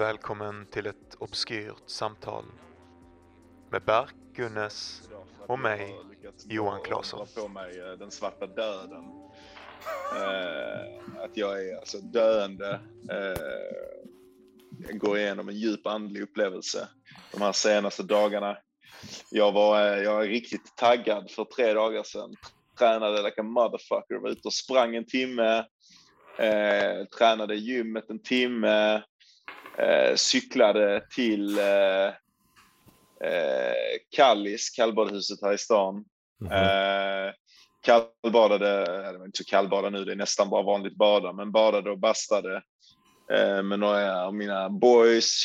Välkommen till ett obskyrt samtal med Berk Gunnes och mig, Johan Claesson. på mig den svarta döden. Eh, att jag är alltså döende. Eh, jag går igenom en djup andlig upplevelse de här senaste dagarna. Jag var, eh, jag är riktigt taggad för tre dagar sedan. Tränade like a motherfucker, var ute och sprang en timme. Eh, tränade i gymmet en timme. Eh, cyklade till eh, eh, Kallis, kallbadhuset här i stan. Eh, kallbadade, det var inte så kallbada nu, det är nästan bara vanligt bada, men badade och bastade eh, med några av mina boys.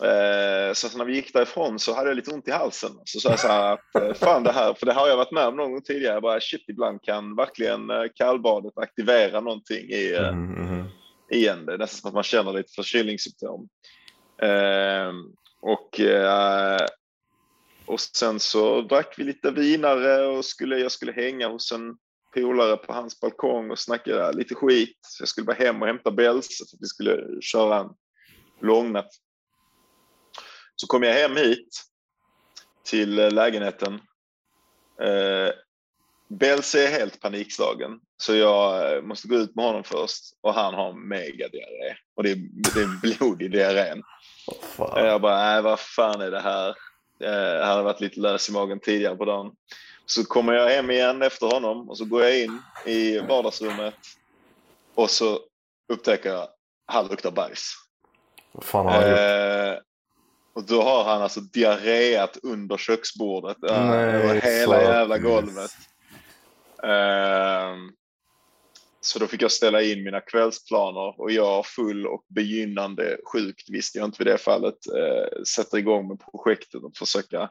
Eh, så när vi gick därifrån så hade jag lite ont i halsen. Så sa jag så här att eh, fan det här, för det har jag varit med om någon gång tidigare, jag bara shit ibland kan verkligen kallbadet aktivera någonting i, Mm, mhm igen. Det är nästan som att man känner lite förkylningssymptom. Eh, och, eh, och sen så drack vi lite vinare och skulle, jag skulle hänga hos en polare på hans balkong och snacka lite skit. Jag skulle bara hem och hämta Belse för att vi skulle köra en långnatt. Så kom jag hem hit till eh, lägenheten. Eh, Belse är helt panikslagen, så jag eh, måste gå ut med honom först och han har megadiarré. Och det är, det är blod i diarrén. Fan. Jag bara, nej vad fan är det här? Eh, Jag hade varit lite lös i magen tidigare på dagen. Så kommer jag hem igen efter honom och så går jag in i vardagsrummet och så upptäcker jag, han luktar bajs. Vad fan har han gjort? Eh, och då har han alltså diarréat under köksbordet, eh, Nej, över hela jävla golvet. Ehm, så då fick jag ställa in mina kvällsplaner och jag full och begynnande sjukt visste jag inte vid det fallet eh, sätter igång med projektet och försöka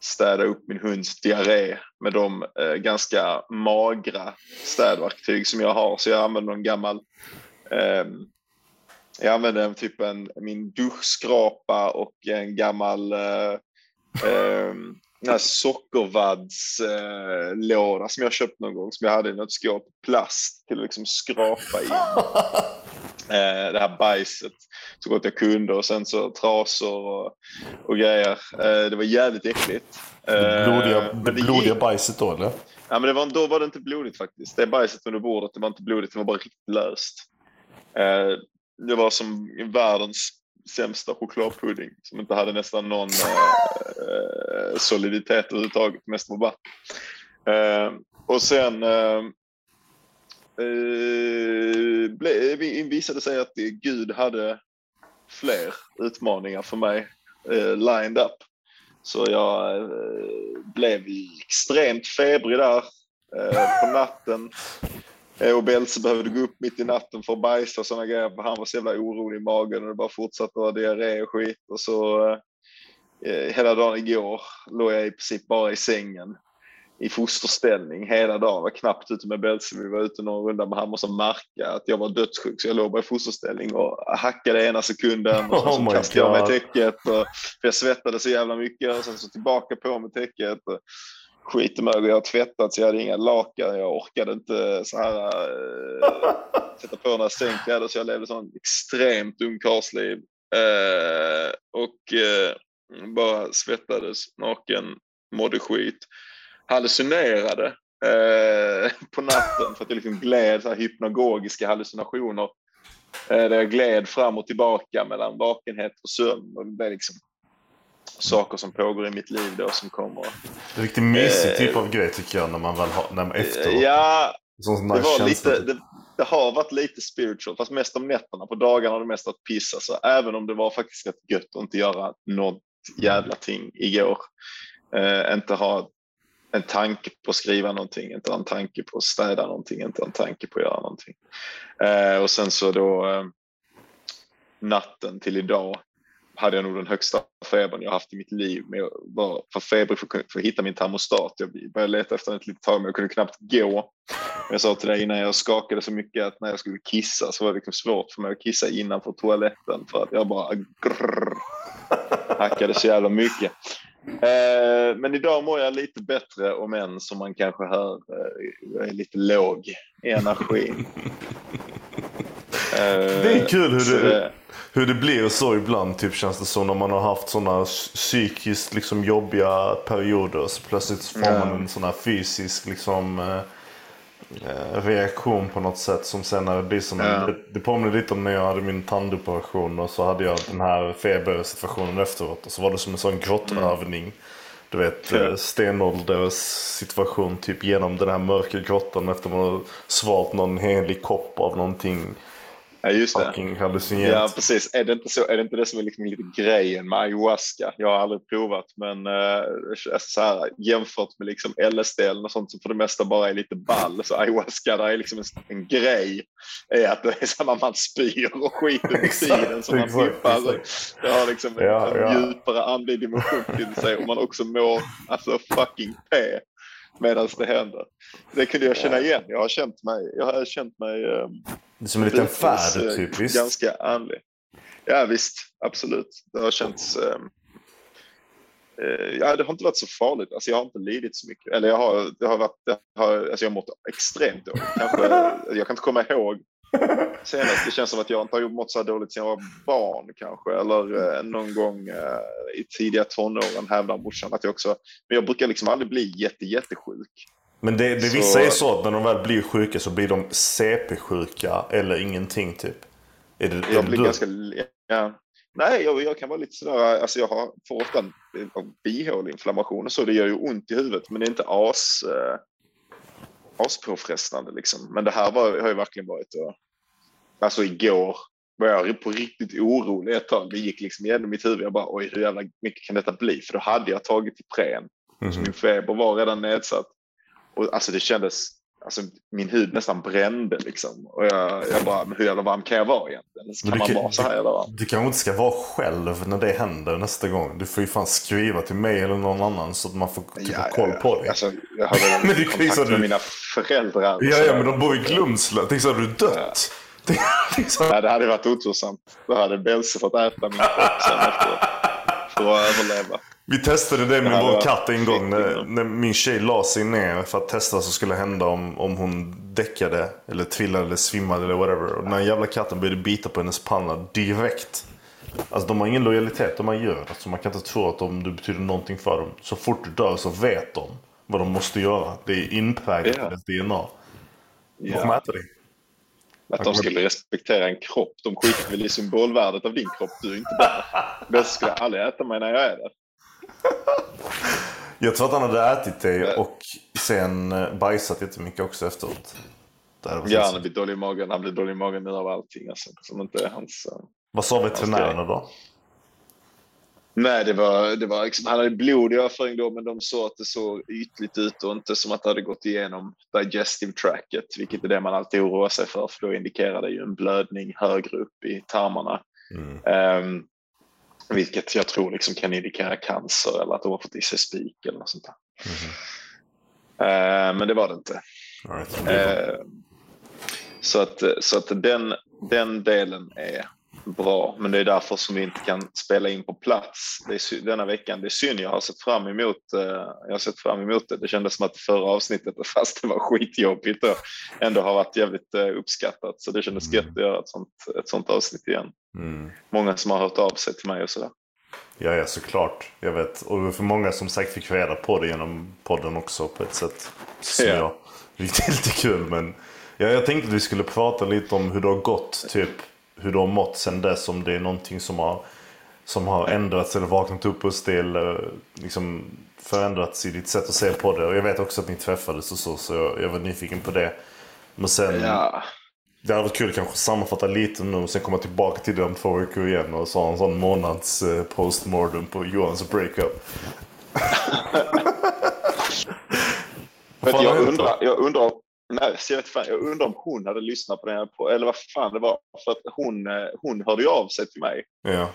städa upp min hunds diarré med de eh, ganska magra städverktyg som jag har. Så jag använder en gammal ehm, jag använder en typ en, min duschskrapa och en gammal eh, ehm, den här sockervaddslåda som jag köpt någon gång som jag hade i något skåp. Plast till att liksom skrapa in eh, det här bajset så gott jag kunde och sen så trasor och, och grejer. Eh, det var jävligt äckligt. Det Eh, blodiga, det gick- blodiga bajset då eller? Ja, men det var, då var det inte blodigt faktiskt. Det bajset under bordet, det var inte blodigt, det var bara riktigt löst. Eh, det var som världens sämsta chokladpudding som inte hade nästan någon eh, eh, soliditet överhuvudtaget, mest var vatten. Eh, och sen eh, eh, ble, visade sig att Gud hade fler utmaningar för mig eh, lined up. Så jag eh, blev extremt febrig där eh, på natten. Eh, och Belse behövde gå upp mitt i natten för att bajsa och sådana grejer. För han var så jävla orolig i magen och det bara fortsatte vara diarré och skit. Och så eh, hela dagen igår låg jag i princip bara i sängen i fosterställning hela dagen. var knappt ute med Belse. Vi var ute någon runda men han måste märka att jag var dödssjuk så jag låg bara i fosterställning och hackade ena sekunden och sen Oh så my kastade jag mig God. täcket. Och, för jag svettades så jävla mycket och sen så tillbaka på med täcket. Och, skitemög och jag har tvättat så jag hade inga lakan. Jag orkade inte så här äh, sätta på några sängkläder så jag levde sån extremt ungkarlsliv. Äh, och äh, bara svettades naken, mådde skit. Hallucinerade äh, på natten för att jag liksom gled så här hypnagogiska hallucinationer. Där jag gled fram och tillbaka mellan vakenhet och sömn. Och blev liksom saker som pågår i mitt liv då som kommer. Det är riktigt mysig Eh, typ av grej tycker jag när man väl har, när man efteråt. Ja, Sån det, var lite, typ. det, det har varit lite spiritual, fast mest om nätterna. På dagarna har det mest varit piss. Alltså, även om det var faktiskt rätt gött att inte göra något jävla ting igår. Eh, inte ha en tanke på att skriva någonting, inte ha en tanke på att städa någonting, inte ha en tanke på att göra någonting. Eh, och sen så då eh, natten till idag hade jag nog den högsta febern jag haft i mitt liv. Men jag var för febrig för, för att hitta min termostat. Jag började leta efter den ett litet tag men jag kunde knappt gå. Jag sa till dig innan jag skakade så mycket att när jag skulle kissa så var det liksom svårt för mig att kissa innanför toaletten för att jag bara grrr, hackade så jävla mycket. Eh, men idag mår jag lite bättre om än som man kanske hör eh, jag är lite låg i energin. Det är kul hur det, hur det blir så ibland typ känns det som när man har haft sådana psykiskt liksom jobbiga perioder. Så plötsligt får man en sån här fysisk liksom eh, eh, reaktion på något sätt som sen när det blir som Ja. det, det påminner lite om när jag hade min tandoperation och så hade jag den här febersituationen efteråt och så var det som en sån grottövning. Du vet Ja. eh, stenålders situation typ genom den här mörka grottan efter man har svalt någon helig kopp av någonting Ja, just det. hallucinerande. Ja, precis. Är det inte, så, är det, inte det som är liksom lite grejen med ayahuasca? Jag har aldrig provat, men eh, så här, jämfört med liksom LSD eller något sånt som för det mesta bara är lite ball, så ayahuasca där är liksom en, en grej. Är att det är så när man spyr och skit under Exakt, tiden som man pippar. Exakt. det har liksom en, Ja, en ja. djupare andlig dimension till sig och man också mår alltså fucking P medan det händer. Det kunde jag känna igen. Jag har känt mig, jag har känt mig eh, är som en liten färd eh, typ, visst? Ganska andlig. Ja visst, absolut. Det har känts... ehm, eh, ja, det har inte varit så farligt. Alltså, jag har inte lidit så mycket. Eller jag har, det har varit, det har, alltså, jag har mått extremt dåligt. Kanske, jag kan inte komma ihåg senast. Det känns som att jag inte har mått så här dåligt sedan jag var barn kanske. Eller eh, någon gång eh, i tidiga tonåren hävdar morsan att jag också... Men jag brukar liksom aldrig bli jätte, jättesjuk. Men det, det Så- vissa är så att när de väl blir sjuka så blir de CP-sjuka eller ingenting typ. Är det, är Jag blir du? ganska... Ja. Nej, jag, jag kan vara lite sådär, alltså jag har, får ofta en en bihåleinflammation och så, det gör ju ont i huvudet, men det är inte as, eh, aspåfrestande liksom. Men det här var, har ju verkligen varit, och, alltså igår var jag på riktigt orolig ett tag. Det gick liksom igenom mitt huvud, jag bara oj hur jävla mycket kan detta bli? För då hade jag tagit Ipren, så Mhm. min feber var redan nedsatt. Och alltså det kändes, alltså min hud nästan brände liksom. Och jag, jag bara, hur jävla varm kan jag vara egentligen? Kan du man kan- vara så här jävla varm? Du kanske inte ska vara själv när det händer nästa gång. Du får ju fan skriva till mig eller någon annan så att man får typ ha koll på dig. Alltså, jag har redan Men det kontakt med du- mina föräldrar. Ja, ja, men de bor i Glumsla. Tänk så hade du dött. Tänk så- Nej, det hade varit otursamt. Då hade Belse fått äta min kropp sen efteråt. För att överleva. Vi testade det med Det här vår katt en gång när, när min tjej la sig ner för att testa vad som skulle hända om, om hon däckade eller trillade eller svimmade eller whatever. Och den här jävla katten började bita på hennes panna direkt. Alltså de har ingen lojalitet de man gör. Alltså man kan inte tro att de, det betyder någonting för dem. Så fort du dör så vet de vad de måste göra. Det är inpräglat Ja. i deras DNA. De kommer Ja. äta dig. Att de skulle respektera en kropp. De skiter väl i symbolvärdet av din kropp. Du är inte där. Belse skulle aldrig äta mig när jag är där. Jag tror att han hade ätit dig och sen eh, bajsat jättemycket också efteråt. Ja, han blivit dålig i magen. Han blir dålig i magen av allting. Alltså, som inte är hans... eh, Vad sa veterinärerna då? Nej, det var, det var liksom, han hade blod i överföring då, men de sa att det såg ytligt ut och inte som att det hade gått igenom digestive tracket, vilket är det man alltid oroar sig för, för då indikerar det ju en blödning högre upp i tarmarna. Mm. Ehm, vilket jag tror liksom kan indikera cancer eller att de har fått i sig spik eller något sånt där. Mhm. Ehm, men det var det inte. Right. Ehm, så att, så att den, den delen är bra, men det är därför som vi inte kan spela in på plats det är, denna veckan. Det är synd, jag har sett fram emot, eh, jag har sett fram emot det. Det kändes som att förra avsnittet, fast det var skitjobbigt, och ändå har varit jävligt eh, uppskattat. Så det kändes Mm. gött att göra ett sånt, ett sånt avsnitt igen. Mm. Många som har hört av sig till mig och sådär. Ja, ja, såklart. Jag vet. Och för många som säkert fick reda på det genom podden också på ett sätt. Som Ja. jag. Vilket är lite kul. Men ja, jag tänkte att vi skulle prata lite om hur det har gått. Typ hur du har mått sen dess. Om det är någonting som har, som har ändrats eller vaknat upp hos dig. Eller liksom förändrats i ditt sätt att se på det. Och jag vet också att ni träffades och så. Så jag, jag var nyfiken på det. Men sen. Ja, Det hade varit kul kanske att sammanfatta lite nu och sen komma tillbaka till det om två veckor igen och så en sån månads eh, postmortem på Johans breakup. Jag, undrar, jag undrar, nej, så jag, vet fan, jag undrar om hon hade lyssnat på den här, på, eller vad fan det var. För att hon, eh, hon hörde ju av sig till mig Ja,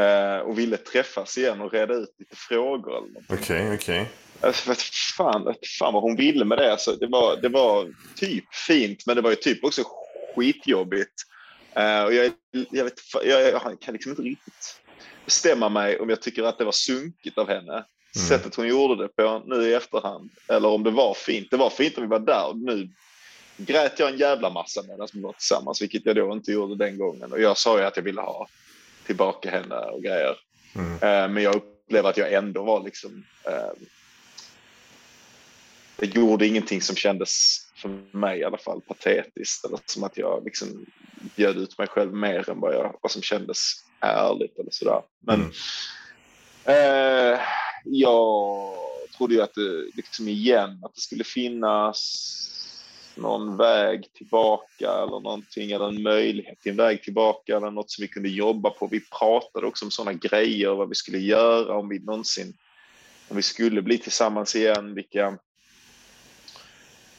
eh, och ville träffas igen och reda ut lite frågor. Okej, okej. Alltså, vet fan, vet fan vad hon ville med det. Alltså, det, var, det var typ fint, men det var ju typ också skitjobbigt. Eh, och jag, jag, vet, jag, jag kan liksom inte riktigt bestämma mig om jag tycker att det var sunkigt av henne. Mm. Sättet hon gjorde det på nu i efterhand. Eller om det var fint. Det var fint om vi var där. Nu grät jag en jävla massa medan vi var tillsammans, vilket jag då inte gjorde den gången. Och jag sa ju att jag ville ha tillbaka henne och grejer. Mm. Eh, men jag upplevde att jag ändå var liksom... Eh, det gjorde ingenting som kändes, för mig i alla fall, patetiskt. Eller som att jag liksom bjöd ut mig själv mer än vad, jag, vad som kändes ärligt eller sådär. Men Mm. eh, jag trodde ju att det liksom igen, att det skulle finnas någon väg tillbaka eller någonting, eller en möjlighet till en väg tillbaka eller något som vi kunde jobba på. Vi pratade också om sådana grejer, vad vi skulle göra om vi någonsin, om vi skulle bli tillsammans igen, vilka,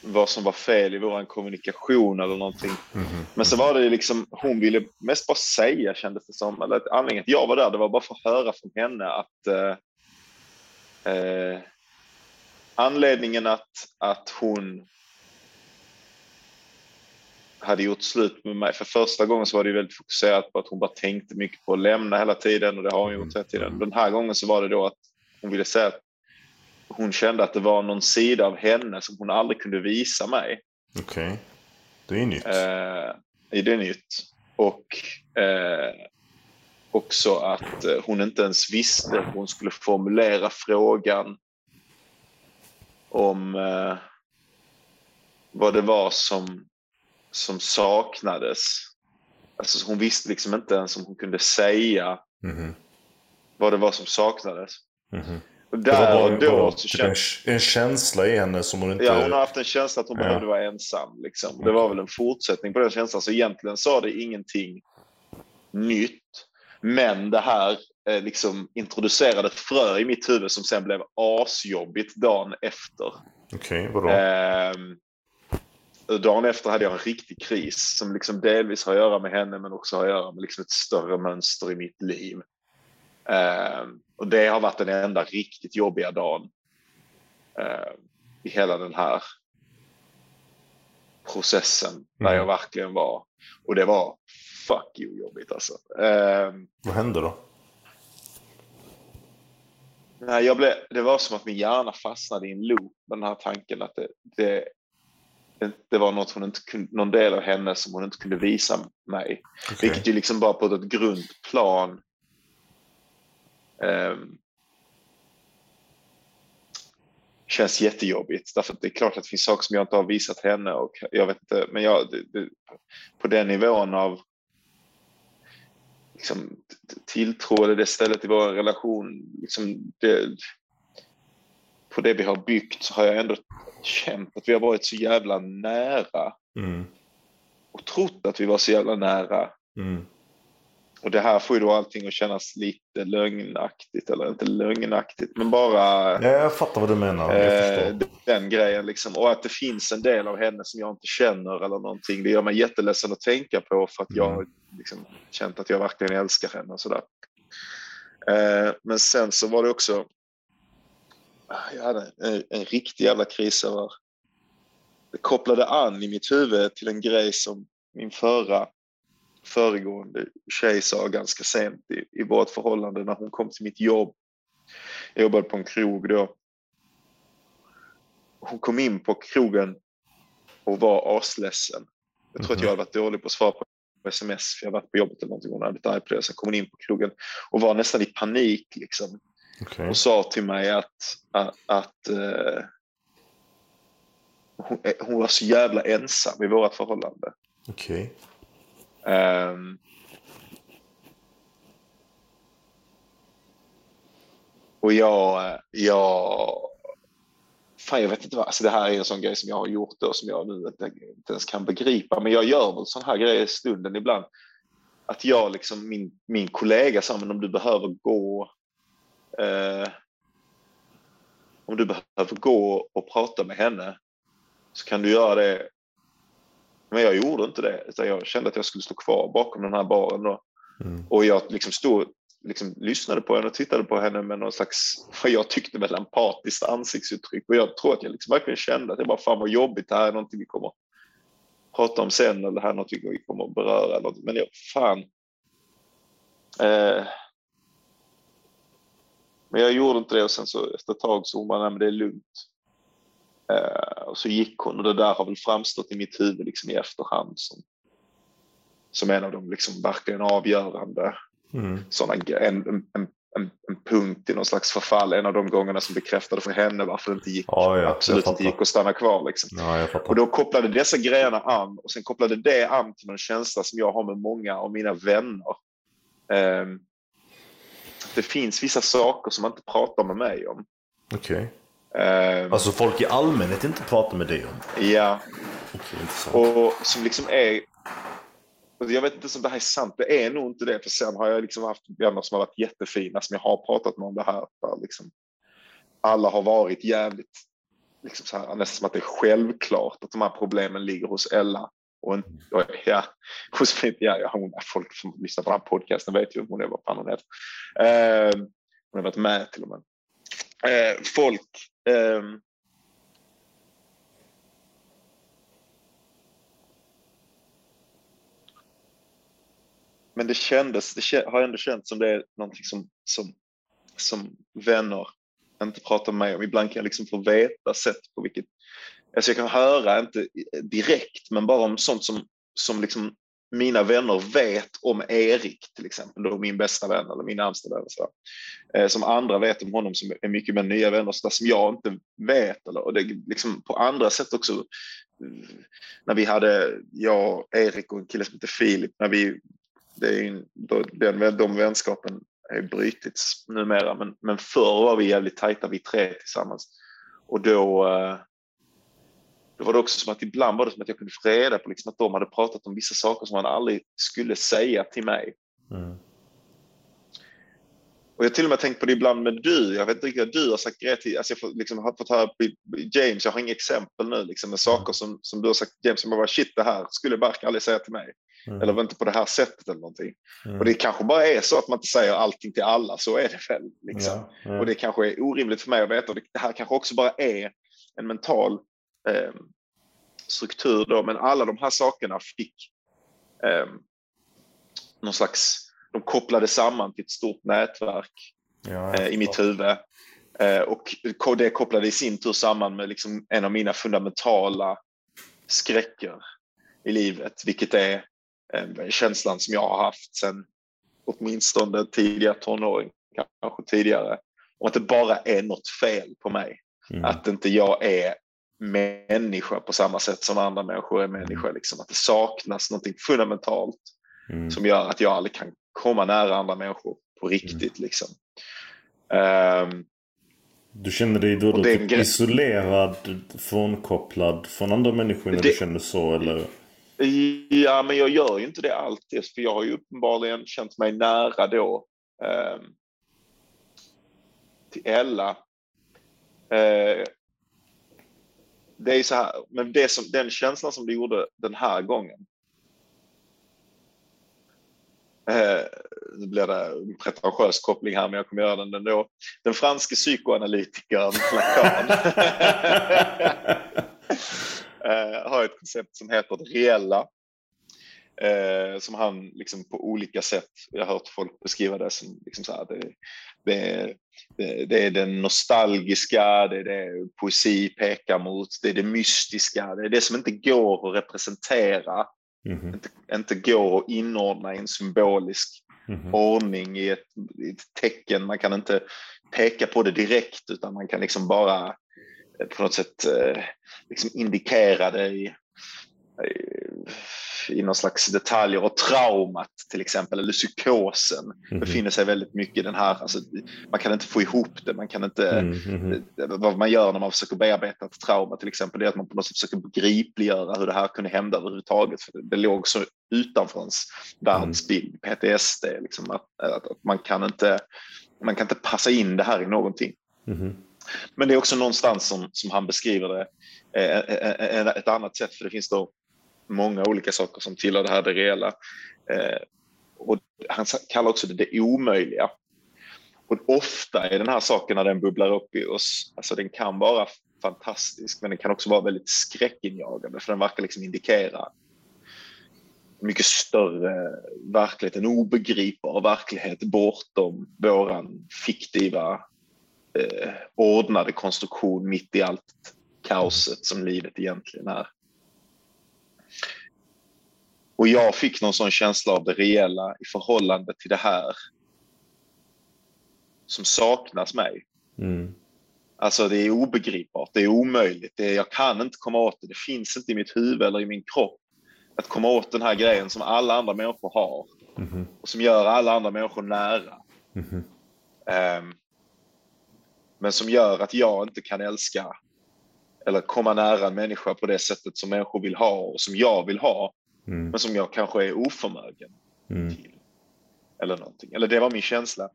vad som var fel i vår kommunikation eller någonting. Mhm. Men så var det liksom, hon ville mest bara säga kändes det som, eller anledningen att jag var där, det var bara för att höra från henne att eh, anledningen att, att hon hade gjort slut med mig. För första gången så var det ju väldigt fokuserat på att hon bara tänkte mycket på att lämna hela tiden och det har hon gjort hela tiden. Den här gången så var det då att hon ville säga att hon kände att det var någon sida av henne som hon aldrig kunde visa mig. Okej. Det är nytt. Eh, det är nytt. Och eh, också att eh, hon inte ens visste hur hon skulle formulera frågan om eh, vad det var som, som saknades. Alltså hon visste liksom inte ens om hon kunde säga Mhm. vad det var som saknades. Mhm. Och var där bara och då så typ en känsla i henne som hon inte... Ja, hon har haft en känsla att hon Ja. behövde vara ensam. Liksom. Det var väl en fortsättning på den känslan. Så egentligen sa det ingenting nytt. Men det här eh, liksom introducerade ett frö i mitt huvud som sen blev asjobbigt dagen efter. Okej, vadå? Ehm, dagen efter hade jag en riktig kris som liksom delvis har att göra med henne men också har att göra med liksom ett större mönster i mitt liv. Ehm, och det har varit den enda riktigt jobbiga dagen ehm, i hela den här processen där Mm. jag verkligen var. Och det var fuck you jobbigt alltså. Ehm, Vad hände då? Nej, jag blev, det var som att min hjärna fastnade i en loop med den här tanken att det, det, det, var något hon inte kunde, någon del av henne som hon inte kunde visa mig. Okej. Vilket ju liksom bara på ett grunt plan ehm, känns jättejobbigt. Därför att det är klart att det finns saker som jag inte har visat henne och jag vet inte, men jag, på den nivån av liksom, tilltro eller det stället i vår relation, liksom det, på det vi har byggt så har jag ändå känt att vi har varit så jävla nära Mm. och trott att vi var så jävla nära. Mm. Och det här får ju då allting att kännas lite lögnaktigt, eller inte lögnaktigt, men bara Ja, jag fattar vad du menar. Eh, den grejen. Liksom. Och att det finns en del av henne som jag inte känner eller någonting. Det gör mig jätteledsen att tänka på för att jag har liksom känt att jag verkligen älskar henne och sådär. Eh, men sen så var det också, jag hade en, en riktig jävla kris över, det kopplade an i mitt huvud till en grej som min förra föregående tjej sa ganska sent i, i vårt förhållande när hon kom till mitt jobb. Jag jobbade på en krog då. Hon kom in på krogen och var asledsen. Jag tror att jag hade varit dålig på att svara på sms för jag varit på jobbet eller någonting. Hon hade blivit arg på det. Sen kom hon in på krogen och var nästan i panik liksom. Okej. Och sa till mig att, att, att eh, hon, eh, hon var så jävla ensam i vårt förhållande. Okej. Um, och jag, jag, fan jag vet inte vad, alltså det här är en sån grej som jag har gjort och som jag nu inte, inte ens kan begripa, men jag gör väl sån här grejer i stunden ibland. Att jag liksom, min, min kollega sa, men om du behöver gå, eh, om du behöver gå och prata med henne så kan du göra det men jag gjorde inte det, utan jag kände att jag skulle stå kvar bakom den här baren då. Mm. Och jag liksom stod, liksom lyssnade på henne och tittade på henne med någon slags, vad jag tyckte väl empatiskt ansiktsuttryck. Och jag tror att jag liksom verkligen kände att det bara fan vad jobbigt, det här är någonting vi kommer prata om sen eller det här är någonting vi kommer att beröra. Eller något. Men jag, fan. Eh, men jag gjorde inte det och sen så efter ett tag så hon bara, nej men det är lugnt. Eh, och så gick hon och det där har väl framstått i mitt huvud liksom i efterhand som, som en av de liksom verkligen avgörande Mm. såna, en, en, en, en, punkt i någon slags förfall. En av de gångerna som bekräftade för henne varför det inte gick, Ja, ja, absolut inte gick att stanna kvar. Liksom. Ja. Och då kopplade dessa grejerna an och sen kopplade det an till en känsla som jag har med många av mina vänner. Ehm, det finns vissa saker som man inte pratar med mig om. Okej. Ehm, Alltså folk i allmänhet inte pratar med dig om. ja, intressant. och som liksom är... Jag vet inte om det här är sant, det är nog inte det. För sen har jag liksom haft vänner som har varit jättefina, som jag har pratat med om det här. Där liksom alla har varit jävligt, liksom så här, nästan som att det är självklart att de här problemen ligger hos Ella. Och en, och, ja, hos ja, ja, hon, folk som lyssnar på den här podcasten vet ju hon är, vad fan hon heter. Eh, hon har varit med till och med. Eh, folk... Um, Men det kändes, det har ändå känts som det är någonting som, som, som vänner inte pratar med mig om. Ibland kan jag liksom få veta sätt på vilket... Alltså jag kan höra, inte direkt, men bara om sånt som, som liksom mina vänner vet om Erik till exempel, då min bästa vän eller min närmsta vän. Så där. Eh, som andra vet om honom som är mycket med nya vänner, så där, som jag inte vet. Eller, och det liksom på andra sätt också. När vi hade, jag, Erik och en kille som heter Filip, när vi det är ju, då, den, de vänskapen är brutits numera, men, men förr var vi jävligt tajta, vi tre tillsammans. Och då, eh, då var det också som att ibland var det som att jag kunde få reda på liksom att de hade pratat om vissa saker som man aldrig skulle säga till mig. Mm. Och jag till och med tänkt på det ibland med du. Jag vet inte riktigt vad du har sagt grejer till. Alltså jag får, liksom, har fått höra James, jag har inga exempel nu liksom, med saker som, som du har sagt James, som bara shit det här skulle Bark aldrig säga till mig. Mm. Eller var inte på det här sättet eller någonting. Mm. Och det kanske bara är så att man inte säger allting till alla, så är det väl. Liksom. Ja, ja. Och det kanske är orimligt för mig att veta. Och Det här kanske också bara är en mental eh, struktur då, men alla de här sakerna fick eh, någon slags, de kopplade samman till ett stort nätverk Ja, eh, i mitt huvud. Eh, och det kopplade i sin tur samman med liksom en av mina fundamentala skräcker i livet, vilket är eh, känslan som jag har haft sedan åtminstone tidiga tonåring, kanske tidigare, om att det bara är något fel på mig. Mm. Att inte jag är människa på samma sätt som andra människor är människa. Liksom. Att det saknas någonting fundamentalt Mm. som gör att jag aldrig kan komma nära andra människor på riktigt. Liksom. Ehm, Du känner dig då, då typ isolerad, frånkopplad från andra människor när Det- du känner så eller? Ja, men jag gör ju inte det alltid, för jag har ju uppenbarligen känt mig nära då ehm, till Ella. Eh, det är så här, men det som, den känslan som du gjorde den här gången. Eh, nu blir det en pretentiös koppling här, men jag kommer göra den ändå. Den franske psykoanalytikern Lacan eh, har ett koncept som heter det reella. Eh, som han liksom på olika sätt, jag har hört folk beskriva det som liksom så här, det, det, det, det är den nostalgiska, det är det poesi pekar mot, det är det mystiska, det är det som inte går att representera, Mhm, inte, inte går att inordna i en symbolisk mhm. ordning i ett, i ett tecken. Man kan inte peka på det direkt utan man kan liksom bara eh, på något sätt eh, liksom indikera det i, i, någon slags detaljer och traumat till exempel eller psykosen Mhm. befinner sig väldigt mycket i den här, alltså, man kan inte få ihop det, man kan inte Mm, vad man gör när man försöker bearbeta ett trauma till exempel, det är att man på något sätt försöker begripliggöra hur det här kunde hända överhuvudtaget. För det, det låg så utanför ens världsbild, PTSD, liksom, att, att, att man, kan inte, man kan inte passa in det här i någonting. Mhm. Men det är också någonstans som, som han beskriver det, eh, eh, eh, ett annat sätt, för det finns då många olika saker som tillhör det här det reella. Eh, och han kallar också det det omöjliga. Och ofta är den här saken när den bubblar upp i oss, alltså den kan vara fantastisk men den kan också vara väldigt skräckinjagande för den verkar liksom indikera en mycket större verklighet, en obegripbar verklighet bortom våran fiktiva eh, ordnade konstruktion mitt i allt kaoset som livet egentligen är. Och jag fick någon sån känsla av det reella i förhållande till det här som saknas mig. Mm. Alltså det är obegripbart, det är omöjligt, det är, jag kan inte komma åt det, det finns inte i mitt huvud eller i min kropp att komma åt den här grejen som alla andra människor har Mhm. och som gör alla andra människor nära. Mhm. Ehm, men som gör att jag inte kan älska eller komma nära en människa på det sättet som människor vill ha och som jag vill ha, Mm. men som jag kanske är oförmögen Mm. till. Eller någonting. Eller det var min känsla.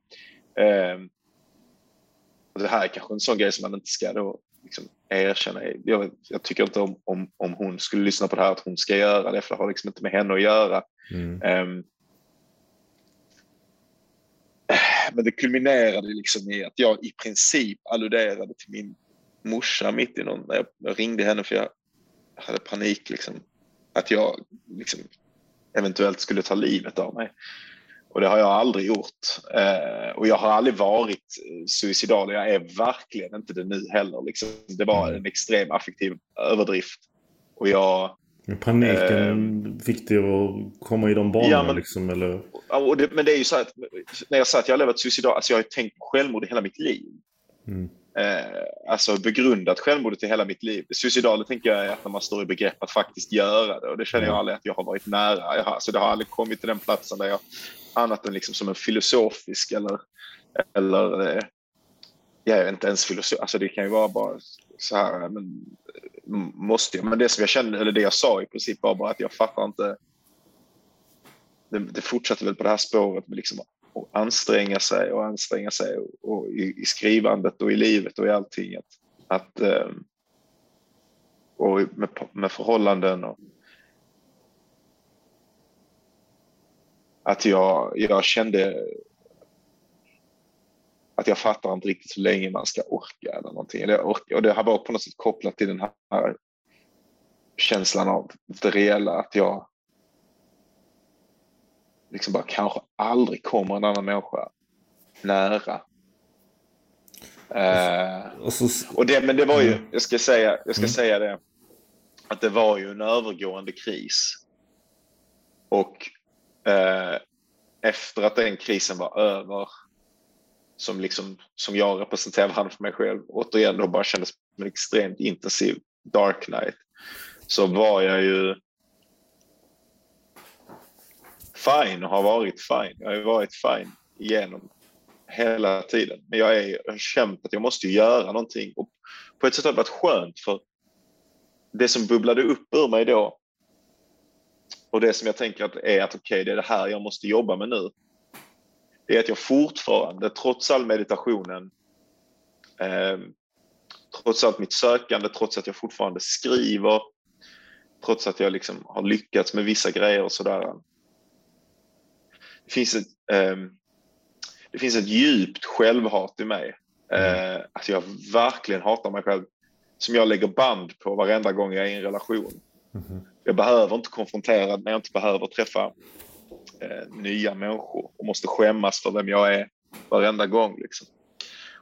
Och det här är kanske en sån grej som man inte ska då liksom erkänna. Jag, jag tycker inte om, om, om hon skulle lyssna på det här att hon ska göra det, för det har liksom inte med henne att göra. Mm. Ehm, men det kulminerade liksom i att jag i princip alluderade till min morsa mitt i någon, när jag ringde henne för jag hade panik liksom. Att jag liksom eventuellt skulle ta livet av mig. Och det har jag aldrig gjort. Eh, och jag har aldrig varit eh, suicidal. Jag är verkligen inte det nu heller. Liksom. Det var en extrem affektiv överdrift. Och jag Men Paniken fick dig att komma i de banorna Ja, men- liksom, eller? Och det, men det är ju så att när jag sa att jag har levat suicidal, alltså jag har ju tänkt på självmord i hela mitt liv. Mm. Eh, alltså begrundat självmordet i hela mitt liv. Suicidal tänker jag är att när man står i begrepp att faktiskt göra det och det känner jag Mm. aldrig att jag har varit nära. Jag har, alltså det har aldrig kommit till den platsen där jag annat än liksom som en filosofisk eller, eller eh, jag är inte ens filosof, alltså det kan ju vara bara så här, men m- måste jag? Men det som jag kände, eller det jag sa i princip var bara att jag fattar inte det, det fortsatte väl på det här spåret med liksom och anstränga sig och anstränga sig och, och i, i skrivandet och i livet och i allting. Att, att, ehm, och med, med förhållanden och att jag, jag kände att jag fattar inte riktigt hur länge man ska orka eller någonting. Och det har varit på något sätt kopplat till den här känslan av det reella, att jag liksom bara kanske aldrig kommer en annan människa nära. Eh, Och så, och det, men det var ju, Mm. jag ska säga, jag ska Mm. säga det, att det var ju en övergående kris. Och eh, efter att den krisen var över, som, liksom, som jag representerar framför mig själv, återigen då bara kändes som en extremt intensiv dark night, så var jag ju fine och har varit fine. Jag har varit fine genom hela tiden. Men jag, är, jag har känt att jag måste göra någonting. Och på ett sätt har det varit skönt för det som bubblade upp ur mig då och det som jag tänker att är att okej, okay, det är det här jag måste jobba med nu. Det är att jag fortfarande, trots all meditationen, eh, trots allt mitt sökande, trots att jag fortfarande skriver, trots att jag liksom har lyckats med vissa grejer och sådär. Det finns ett, eh, det finns ett djupt självhat i mig. Eh, att jag verkligen hatar mig själv. Som jag lägger band på varenda gång jag är i en relation. Mhm. Jag behöver inte konfrontera när jag inte behöver träffa eh, nya människor och måste skämmas för vem jag är varenda gång. Liksom.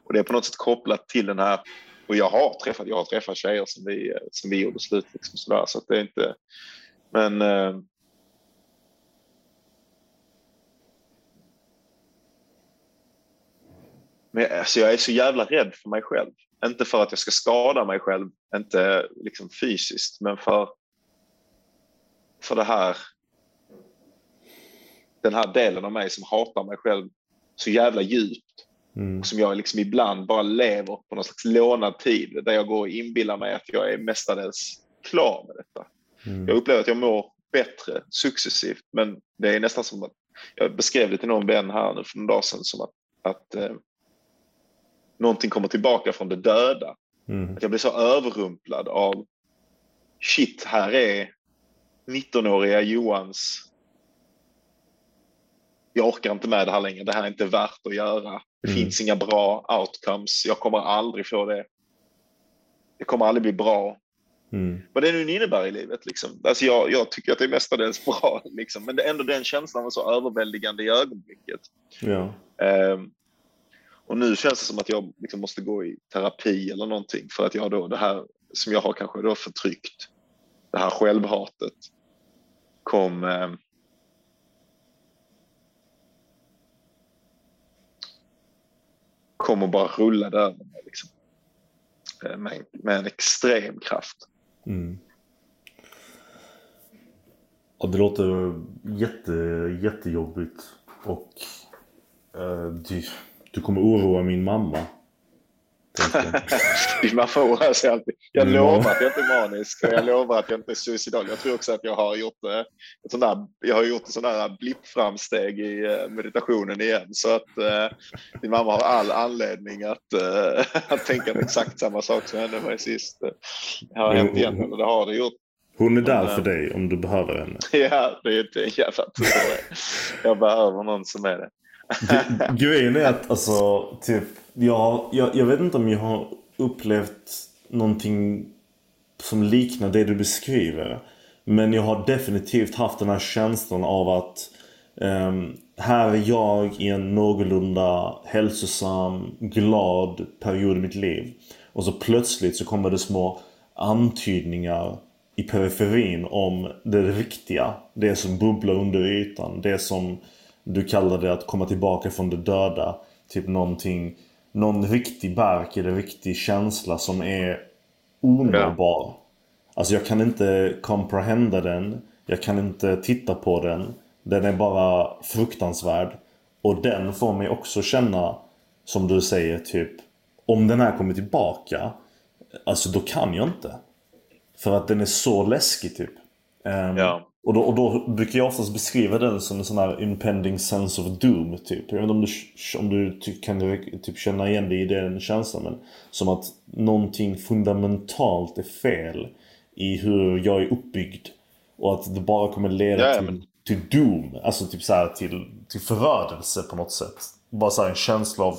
Och det är på något sätt kopplat till den här, och jag har träffat, jag har träffat tjejer som vi, som vi gjorde slut. Liksom, sådär, så det är inte, men eh, Men alltså, jag är så jävla rädd för mig själv. Inte för att jag ska skada mig själv, inte liksom fysiskt, men för, för det här. Den här delen av mig som hatar mig själv så jävla djupt. Mm. Som jag liksom ibland bara lever på någon slags lånad tid där jag går och inbillar mig att jag är mestadels klar med detta. Mm. Jag upplever att jag mår bättre successivt, men det är nästan som att jag beskrev det till någon vän här nu för en dag sedan som att, att eh, någonting kommer tillbaka från det döda. Mm. Att jag blir så överrumplad av shit, här är 19-åriga Johans jag orkar inte med det här längre, det här är inte värt att göra. Det Mm. finns inga bra outcomes, jag kommer aldrig få det. Det kommer aldrig bli bra. Mm. Vad det nu innebär i livet. Liksom. Alltså jag, jag tycker att det är mestadels bra, liksom. men det är ändå den känslan var så överväldigande i ögonblicket. Ja. Ehm, och nu känns det som att jag liksom måste gå i terapi eller någonting för att jag då det här som jag har kanske då förtryckt, det här självhatet, kom eh, kom och bara rullade över mig. Liksom. Eh, med, med en extrem kraft. Mm. Ja, det låter jätte, jättejobbigt. Och eh, du, du kommer oroa min mamma. Din mamma oroar sig alltid. Jag mm. lovar att jag inte är manisk och jag lovar att jag inte är suicidal. Jag tror också att jag har gjort, eh, ett sånt där, jag har gjort ett sånt där blippframsteg i eh, meditationen igen. Så att eh, din mamma har all anledning att, eh, att tänka exakt samma sak som hände mig sist. Det har hänt igen, och det har det gjort. Hon är där för dig om du behöver henne. Ja, det är inte en jävla tur. Jag behöver någon som är det. Grejen är att alltså, typ, jag, jag, jag vet inte om jag har upplevt någonting som liknar det du beskriver. Men jag har definitivt haft den här känslan av att um, här är jag i en någorlunda hälsosam, glad period i mitt liv. Och så plötsligt så kommer det små antydningar i periferin om det riktiga. Det som bubblar under ytan. Det som du kallade att komma tillbaka från det döda. Typ någonting, någon riktig bark eller riktig känsla som är onåbar. Ja. Alltså jag kan inte comprehenda den. Jag kan inte titta på den. Den är bara fruktansvärd. Och den får mig också känna, som du säger, typ om den här kommer tillbaka, alltså då kan jag inte. För att den är så läskig typ. Um, ja. Och då, och då brukar jag oftast beskriva den som en sån här impending sense of doom. Typ. Jag vet inte om du, om du kan typ känna igen dig i den känslan. Men som att någonting fundamentalt är fel i hur jag är uppbyggd. Och att det bara kommer leda ja, till, men... till doom. Alltså typ så här, till, till förödelse på något sätt. Bara så här, en känsla av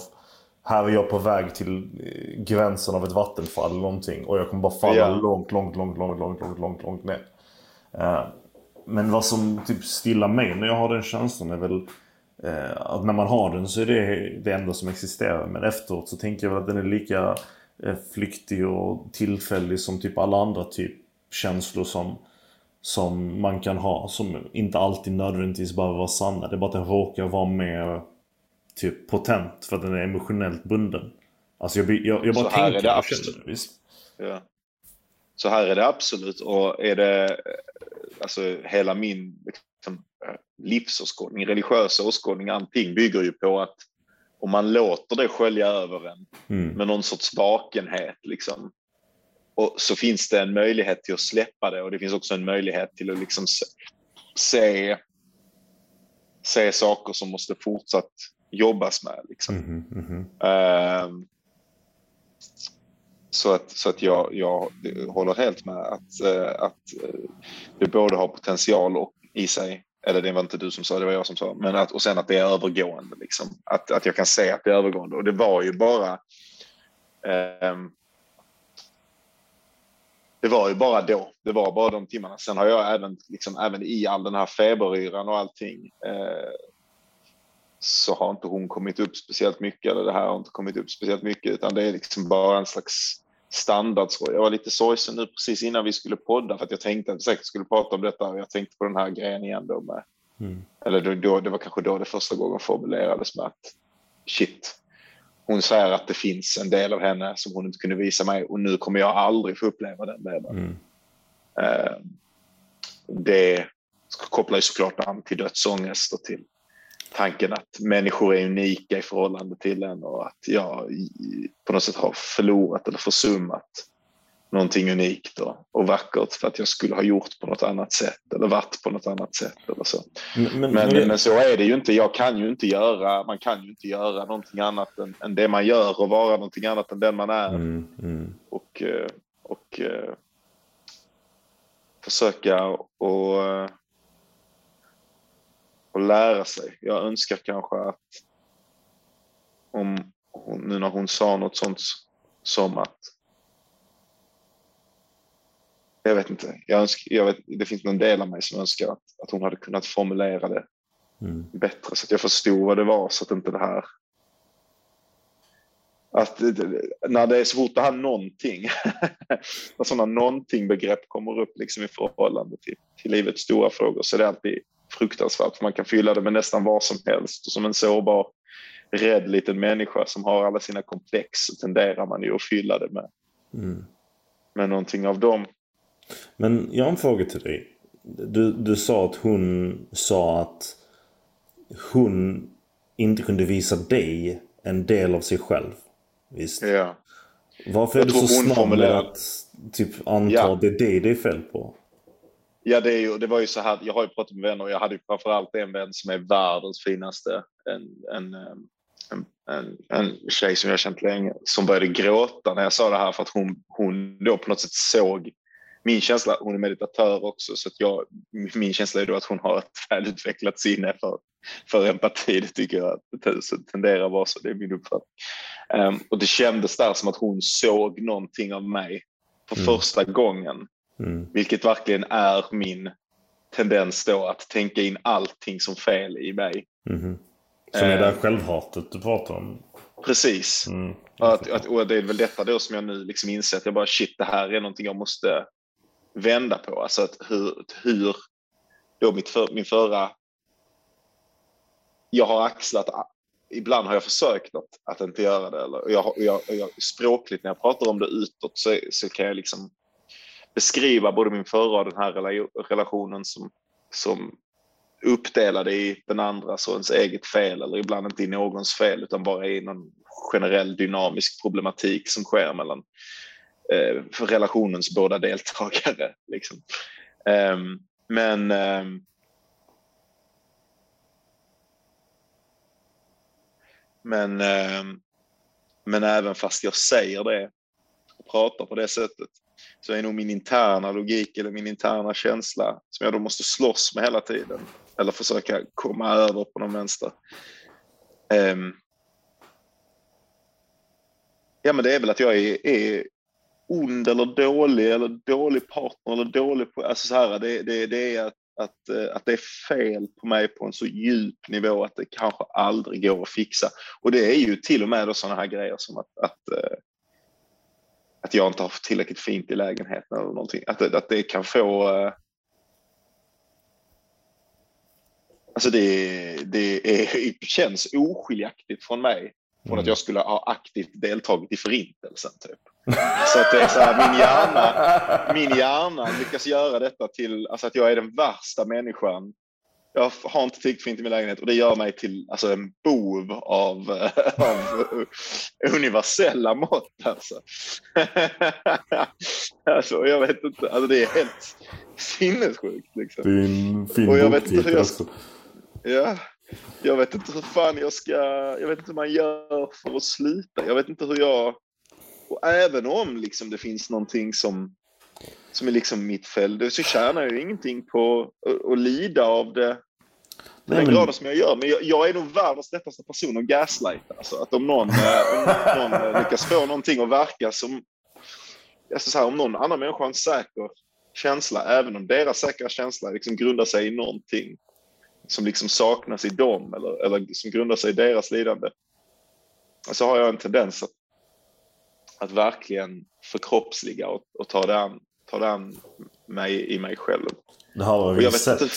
här är jag på väg till eh, gränsen av ett vattenfall eller någonting. Och jag kommer bara falla ja. långt, långt, långt, långt, långt, långt, långt, långt ner. Uh, men vad som typ stillar mig när jag har den känslan är väl uh, att när man har den så är det det enda som existerar. Men efteråt så tänker jag väl att den är lika uh, flyktig och tillfällig som typ alla andra typ känslor som, som man kan ha. Som inte alltid nödvändigtvis behöver vara sanna. Det är bara att den råkar vara mer typ potent för att den är emotionellt bunden. Alltså jag, jag, jag bara så tänker här är det känner, visst? Ja. Så här är det absolut och är det alltså hela min liksom, livsåskådning, religiösa åskådning, allting bygger ju på att om man låter det skölja över en mm. med någon sorts vakenhet liksom. Och så finns det en möjlighet till att släppa det och det finns också en möjlighet till att liksom se, se, saker som måste fortsatt jobbas med. Liksom. Mm, mm, uh, så att, så att jag, jag håller helt med att, eh, att eh, det både har potential och, i sig, eller det var inte du som sa, det var jag som sa, men att, och sen att det är övergående. Liksom. Att, att jag kan se att det är övergående och det var ju bara um, det var ju bara då, det var bara de timmarna. Sen har jag även, liksom, även i all den här feberyran och allting eh, så har inte hon kommit upp speciellt mycket eller det här har inte kommit upp speciellt mycket utan det är liksom bara en slags standardsorg. Jag var lite sorgsen nu precis innan vi skulle podda för att jag tänkte att vi säkert skulle prata om detta och jag tänkte på den här grejen igen då med mm. eller då, då, det var kanske då det första gången formulerades med att shit, hon säger att det finns en del av henne som hon inte kunde visa mig och nu kommer jag aldrig få uppleva den delen. Mm. Uh, det kopplar ju såklart an till dödsångest och till tanken att människor är unika i förhållande till en och att jag på något sätt har förlorat eller försummat någonting unikt och, och vackert för att jag skulle ha gjort på något annat sätt eller varit på något annat sätt eller så. Men, men, men, men så är det ju inte. Jag kan ju inte göra, man kan ju inte göra någonting annat än, än det man gör och vara någonting annat än den man är. Mm, mm. Och, eh, och uh, försöka och och lära sig. Jag önskar kanske att om hon, nu när hon sa något sånt som att jag vet inte, jag önskar, jag vet, det finns någon del av mig som önskar att, att hon hade kunnat formulera det mm. bättre så att jag förstod vad det var så att inte det här att när det är så fort det här någonting, när sådana någonting-begrepp kommer upp liksom i förhållande till, till livets stora frågor så är det alltid fruktansvärt. Man kan fylla det med nästan vad som helst och som en sårbar, rädd liten människa som har alla sina komplex så tenderar man ju att fylla det med, Mm. med någonting av dem. Men jag har en fråga till dig. Du, du sa att hon sa att hon inte kunde visa dig en del av sig själv. Visst? Ja. Varför är Jag du tror så snabb med att typ anta Ja. det är dig det är fel på? Ja, det, är ju, det var ju så här. Jag har ju pratat med vänner och jag hade ju framförallt en vän som är världens finaste. En, en, en, en, en tjej som jag känt länge som började gråta när jag sa det här för att hon, hon då på något sätt såg min känsla. Hon är meditatör också så att jag, min känsla är då att hon har ett välutvecklat sinne för, för empati. Det tycker jag att tenderar att vara så. Det är min uppfattning. Ehm, och det kändes där som att hon såg någonting av mig för Mm. första gången. Mm. Vilket verkligen är min tendens då att tänka in allting som fel i mig. Mhm. Som är det här Eh. självhatet du pratar om? Precis. Mm. Att, att, och det är väl detta då som jag nu liksom inser att jag bara shit, det här är någonting jag måste vända på. Alltså att hur, hur då mitt för, min förra... Jag har axlat, ibland har jag försökt att, att inte göra det. Eller, och jag, jag, jag, språkligt när jag pratar om det utåt så, så kan jag liksom beskriva både min förra och den här relationen som, som uppdelade i den andras och ens eget fel eller ibland inte i någons fel utan bara i någon generell dynamisk problematik som sker mellan eh, för relationens båda deltagare. Liksom. Ehm, men ehm, men, ehm, men även fast jag säger det och pratar på det sättet så är nog min interna logik eller min interna känsla som jag då måste slåss med hela tiden eller försöka komma över på någon vänster. Um, ja, men det är väl att jag är, är ond eller dålig eller dålig partner eller dålig på, alltså så här, det, det, det är att, att, eh, att det är fel på mig på en så djup nivå att det kanske aldrig går att fixa. Och det är ju till och med då sådana här grejer som att, att eh, att jag inte har tillräckligt fint i lägenheten eller någonting. Att, att det kan få... eh, Alltså det, det är, känns oskiljaktigt från mig. Från att jag skulle ha aktivt deltagit i förintelsen. Typ. Så att det är så här, min hjärna, min hjärna lyckas göra detta till alltså att jag är den värsta människan. Jag har inte tillräckligt fint i min lägenhet och det gör mig till alltså, en bov av, eh, av universella mått. Alltså. alltså, jag vet inte, alltså, det är helt sinnessjukt. Liksom. Det är en fin Och jag vet inte hur jag- också. Ja, jag vet inte hur fan jag ska, jag vet inte hur man gör för att sluta. Jag vet inte hur jag, och även om liksom det finns någonting som, som är liksom mitt fel, så tjänar jag ju ingenting på att, att lida av det Nej, den men- graden som jag gör. Men jag, jag är nog världens lättaste person att gaslighta. Alltså, att om någon, eh, om någon eh, lyckas få någonting att verka som... Alltså så här, om någon annan människa har en säker känsla, även om deras säkra känsla liksom grundar sig i någonting som liksom saknas i dem eller, eller som grundar sig i deras lidande. Så har jag en tendens att, att verkligen förkroppsliga och, och ta det an, ta det an mig i mig själv. Det här har vi vet sett. inte...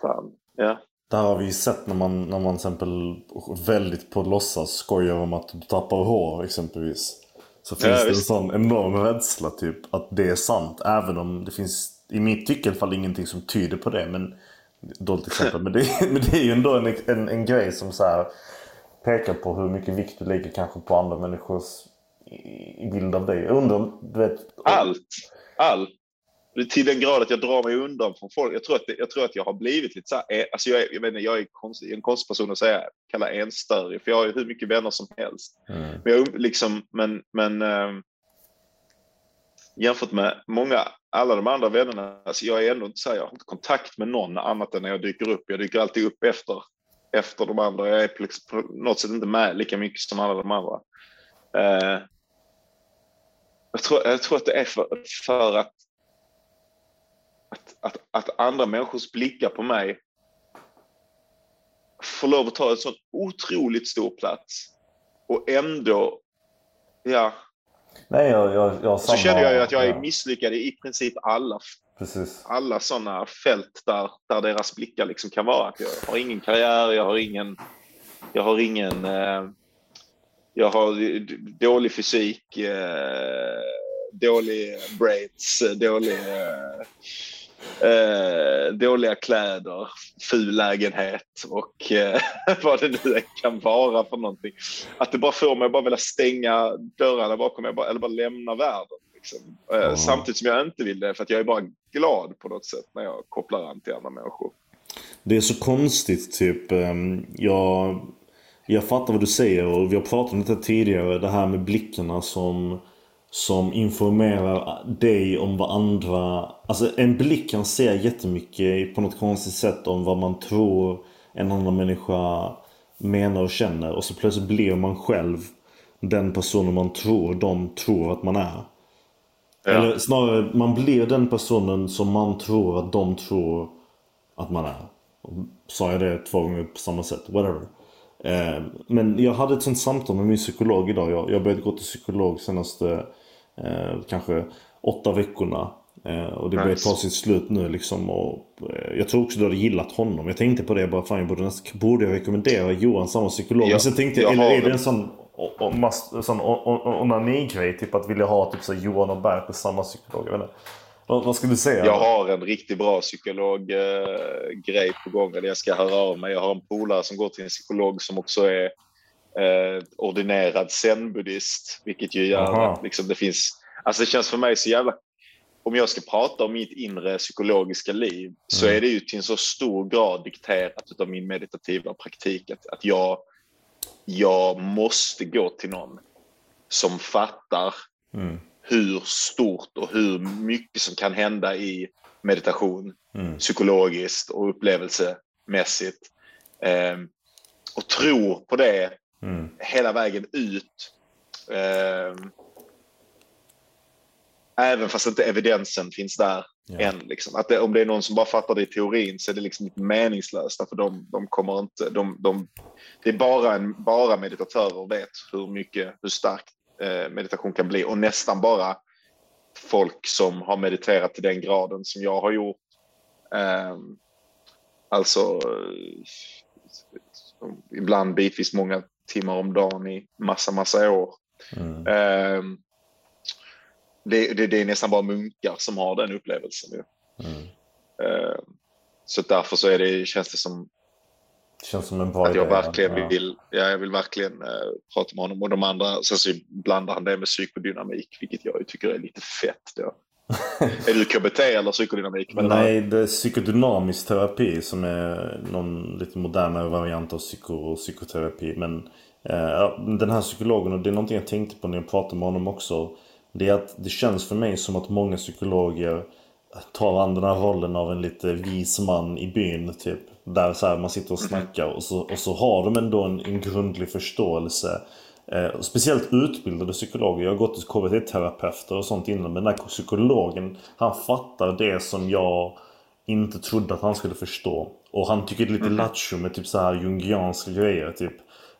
Fan. Ja. Det här har vi ju sett när man, när man exempel väldigt på låtsas skojar om att du tappar hår exempelvis. Så finns Ja, det en visst. sån enorm rädsla typ att det är sant. Även om det finns i mitt tycke i alla fall ingenting som tyder på det. Men, dåligt exempel. men, det, men det är ju ändå en, en, en grej som så här pekar på hur mycket vikt du lägger kanske på andra människors bild av dig. Undrar du vet... Allt. Allt. Det är Till den grad att jag drar mig undan från folk. Jag tror att, jag, tror att jag har blivit lite så här, eh, alltså jag, är, jag, vet inte, jag är konst, en konstig person att säga, kalla enstörig, för jag har ju hur mycket vänner som helst. Mm. Men, jag, liksom, men, men ehm, jämfört med många, alla de andra vännerna, alltså jag är ändå inte så här, jag har inte kontakt med någon annat än när jag dyker upp. Jag dyker alltid upp efter, efter de andra. Jag är liksom på något sätt inte med lika mycket som alla de andra. Eh, jag, tror, jag tror att det är för, för att, att, att, att andra människors blickar på mig får lov att ta en sån otroligt stor plats och ändå ja, Nej, jag, jag, jag så samma... känner jag ju att jag är misslyckad i princip alla Precis. alla sådana fält där, där deras blickar liksom kan vara. Jag har ingen karriär, jag har ingen, jag har ingen, eh, jag har dålig fysik, eh, dålig braids, eh, dålig, eh, dåliga kläder, ful lägenhet och eh, vad det nu kan vara för någonting. Att det bara får mig att bara vilja stänga dörrarna bakom mig bara, eller bara lämna världen. Liksom. Ja. Samtidigt som jag inte vill det för att jag är bara glad på något sätt när jag kopplar an till andra människor. Det är så konstigt typ. ehm, Jag, jag fattar vad du säger och vi har pratat om det tidigare. Det här med blickarna som, som informerar dig om vad andra... Alltså en blick kan säga jättemycket på något konstigt sätt om vad man tror en annan människa menar och känner. Och så plötsligt blir man själv den personen man tror de tror att man är. Ja. Eller snarare, man blir den personen som man tror att de tror att man är. Sa jag det två gånger på samma sätt? Whatever. Eh, men jag hade ett sånt samtal med min psykolog idag. Jag, jag började gå till psykolog senaste eh, kanske åtta veckorna. Eh, och det börjar Nice. ta sitt slut nu liksom. Och, jag tror också du hade gillat honom. Jag tänkte på det bara, fan jag borde, borde jag rekommendera Johan samma psykolog? Ja, Men sen tänkte jag, jag eller har är det en- sån onani-grej? Typ att vilja ha typ så Johan och Berg på samma psykolog? Jag vet inte. Vad, vad skulle du säga? Jag har en riktigt bra psykolog-grej på gång. Eller jag ska höra av mig. Jag har en polare som går till en psykolog som också är eh, ordinerad zen-buddhist. Vilket ju gör Aha. att liksom, det finns... Alltså det känns för mig så jävla... Om jag ska prata om mitt inre psykologiska liv så Mm. är det ju till en så stor grad dikterat av min meditativa praktik. Att, att jag, jag måste gå till någon som fattar Mm. Hur stort och hur mycket som kan hända i meditation Mm. psykologiskt och upplevelsemässigt. Eh, och tror på det Mm. hela vägen ut. Eh, även fast inte evidensen finns där Ja. än. Liksom. Att det, om det är någon som bara fattar det i teorin så är det liksom lite meningslöst. För de, de kommer inte, de, de, det är bara, en, bara meditatörer vet hur mycket, hur stark eh, meditation kan bli. Och nästan bara folk som har mediterat till den graden som jag har gjort. Eh, alltså eh, ibland bitvis många timmar om dagen i massa, massa år. Mm. Eh, det, det, det är nästan bara munkar som har den upplevelsen. Mm. Eh, så därför så är det, känns det som Det känns som en bra att jag idé. verkligen ja. vill, ja, jag vill verkligen eh, prata med honom. Och de andra, sen så blandar han det med psykodynamik, vilket jag tycker är lite fett. Då. är du KBT eller psykodynamik? Men Nej, det är psykodynamisk terapi som är någon lite modernare variant av psyko psykoterapi. Men eh, den här psykologen, och det är någonting jag tänkte på när jag pratade med honom också. Det är att det känns för mig som att många psykologer tar an den här rollen av en lite vis man i byn typ. Där så här, man sitter och snackar och så, och så har de ändå en, en grundlig förståelse. Eh, speciellt utbildade psykologer. Jag har gått till KBT-terapeuter och sånt innan. Men den här psykologen, han fattar det som jag inte trodde att han skulle förstå. Och han tycker det är lite lattjo med typ så här jungianska grejer. Typ.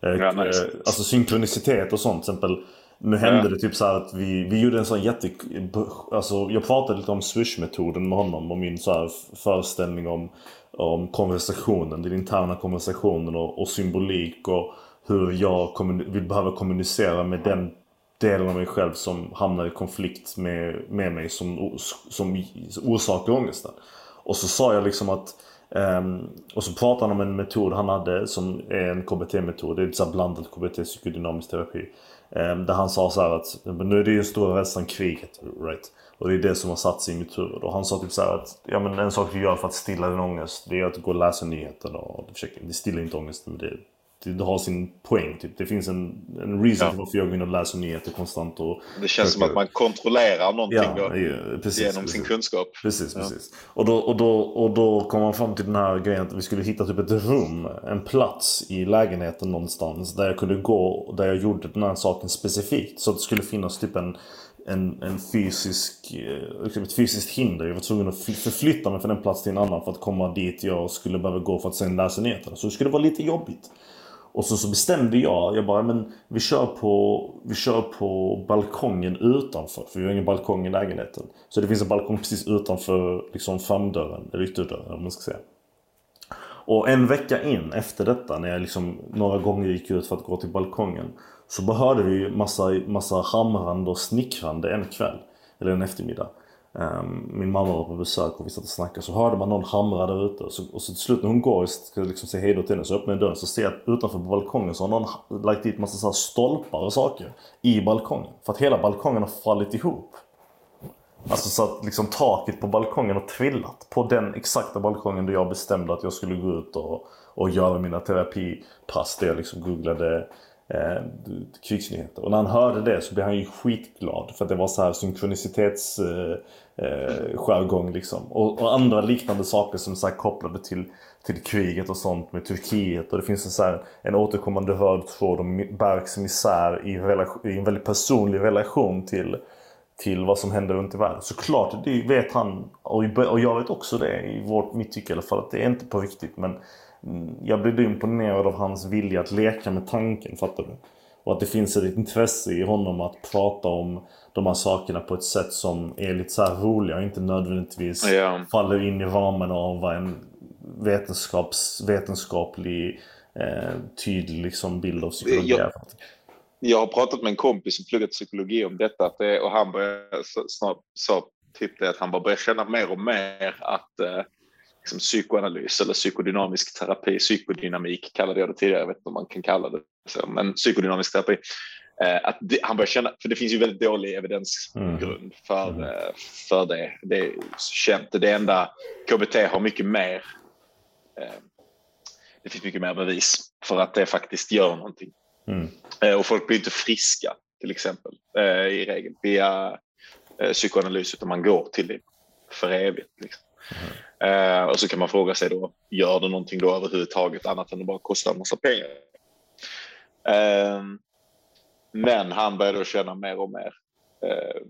Eh, Ja, nice. eh, alltså synkronicitet och sånt. Till exempel, nu hände Ja. det typ så att vi, vi gjorde en sån jätte... Alltså jag pratade lite om swish-metoden med honom och min så här föreställning om, om konversationen, den interna konversationen och, och symbolik och hur jag vill behöva kommunicera med den delen av mig själv som hamnar i konflikt med, med mig som, som orsakar ångesten. Och så sa jag liksom att Um, och så pratade han om en metod han hade som är en KBT-metod. Det är så blandad KBT psykodynamisk terapi. Um, där han sa så här att nu är det ju stora rädslan kriget. Right? Och det är det som har satt sig i mitt huvud. Och han sa typ så här att ja, men en sak du gör för att stilla din ångest det är att gå och läsa nyheterna. Och försöka, det stillar inte ångesten men det, det, det har sin poäng. Typ. Det finns en, en reason Ja. till varför jag går in och läser nyheter konstant. Och, Det känns som att man kontrollerar någonting ja, då, ja, precis, genom precis. sin kunskap. Precis, precis. Och, då, och, då, och då kom man fram till den här grejen att vi skulle hitta typ ett rum, en plats i lägenheten någonstans där jag kunde gå och där jag gjorde den här saken specifikt. Så att det skulle finnas typ en, en, en fysisk, liksom ett fysiskt hinder. Jag var tvungen att förflytta mig från en plats till en annan för att komma dit jag skulle behöva gå för att sen läsa nyheterna. Så det skulle vara lite jobbigt. Och så, så bestämde jag, jag bara men vi kör, på, vi kör på balkongen utanför. För vi har ingen balkong i lägenheten. Så det finns en balkong precis utanför liksom framdörren, eller ytterdörren om man ska säga. Och en vecka in efter detta, när jag liksom några gånger gick ut för att gå till balkongen. Så bara hörde vi massa, massa hamrande och snickrande en kväll. Eller en eftermiddag. Ehm, min mamma var på besök och vi satt och snackade. Så hörde man någon hamra där ute. Och så, och så till slut när hon går och ska liksom säga hejdå till henne så öppnar jag dörren. Så ser jag utanför på balkongen så har någon lagt dit massa så här stolpar och saker. I balkongen. För att hela balkongen har fallit ihop. Alltså så att liksom taket på balkongen har trillat. På den exakta balkongen där jag bestämde att jag skulle gå ut och, och göra mina terapipass. Där jag liksom googlade eh, krigsnyheter. Och när han hörde det så blev han ju skitglad. För att det var så här synkronicitets eh, eh liksom. Och, och, andra liknande saker som så här kopplade till, till kriget och sånt med Turkiet. Och det finns en, så här, en återkommande röd tråd om Berks misär i, relation, i en väldigt personlig relation till till vad som händer runt i världen. Såklart, det vet han och jag vet också det i vårt, mitt tycke i alla fall att det är inte på riktigt men jag blev imponerad av hans vilja att leka med tanken, fattar du? Och att det finns ett intresse i honom att prata om de här sakerna på ett sätt som är lite så roliga och inte nödvändigtvis ja. faller in i ramen av vad en vetenskaps, vetenskaplig eh, tydlig liksom, bild av psykologi jag, är jag har pratat med en kompis som pluggat psykologi om detta att det, och han började snart sa typ att han bara börjar känna mer och mer att eh, liksom psykoanalys eller psykodynamisk terapi, psykodynamik kallade jag det tidigare, jag vet inte om man kan kalla det så, men psykodynamisk terapi. Eh, att det, han börjar känna, för det finns ju väldigt dålig evidensgrund mm. för, mm. Eh, för det. Det är känt. Det enda KBT har mycket mer. Eh, det finns mycket mer bevis för att det faktiskt gör någonting. Mm. Och folk blir inte friska till exempel i regel via psykoanalys utan man går till det för evigt. Liksom. Mm. Eh, och så kan man fråga sig då, gör det någonting då överhuvudtaget annat än att bara kosta en massa pengar? Eh, men han började då känna mer och mer eh,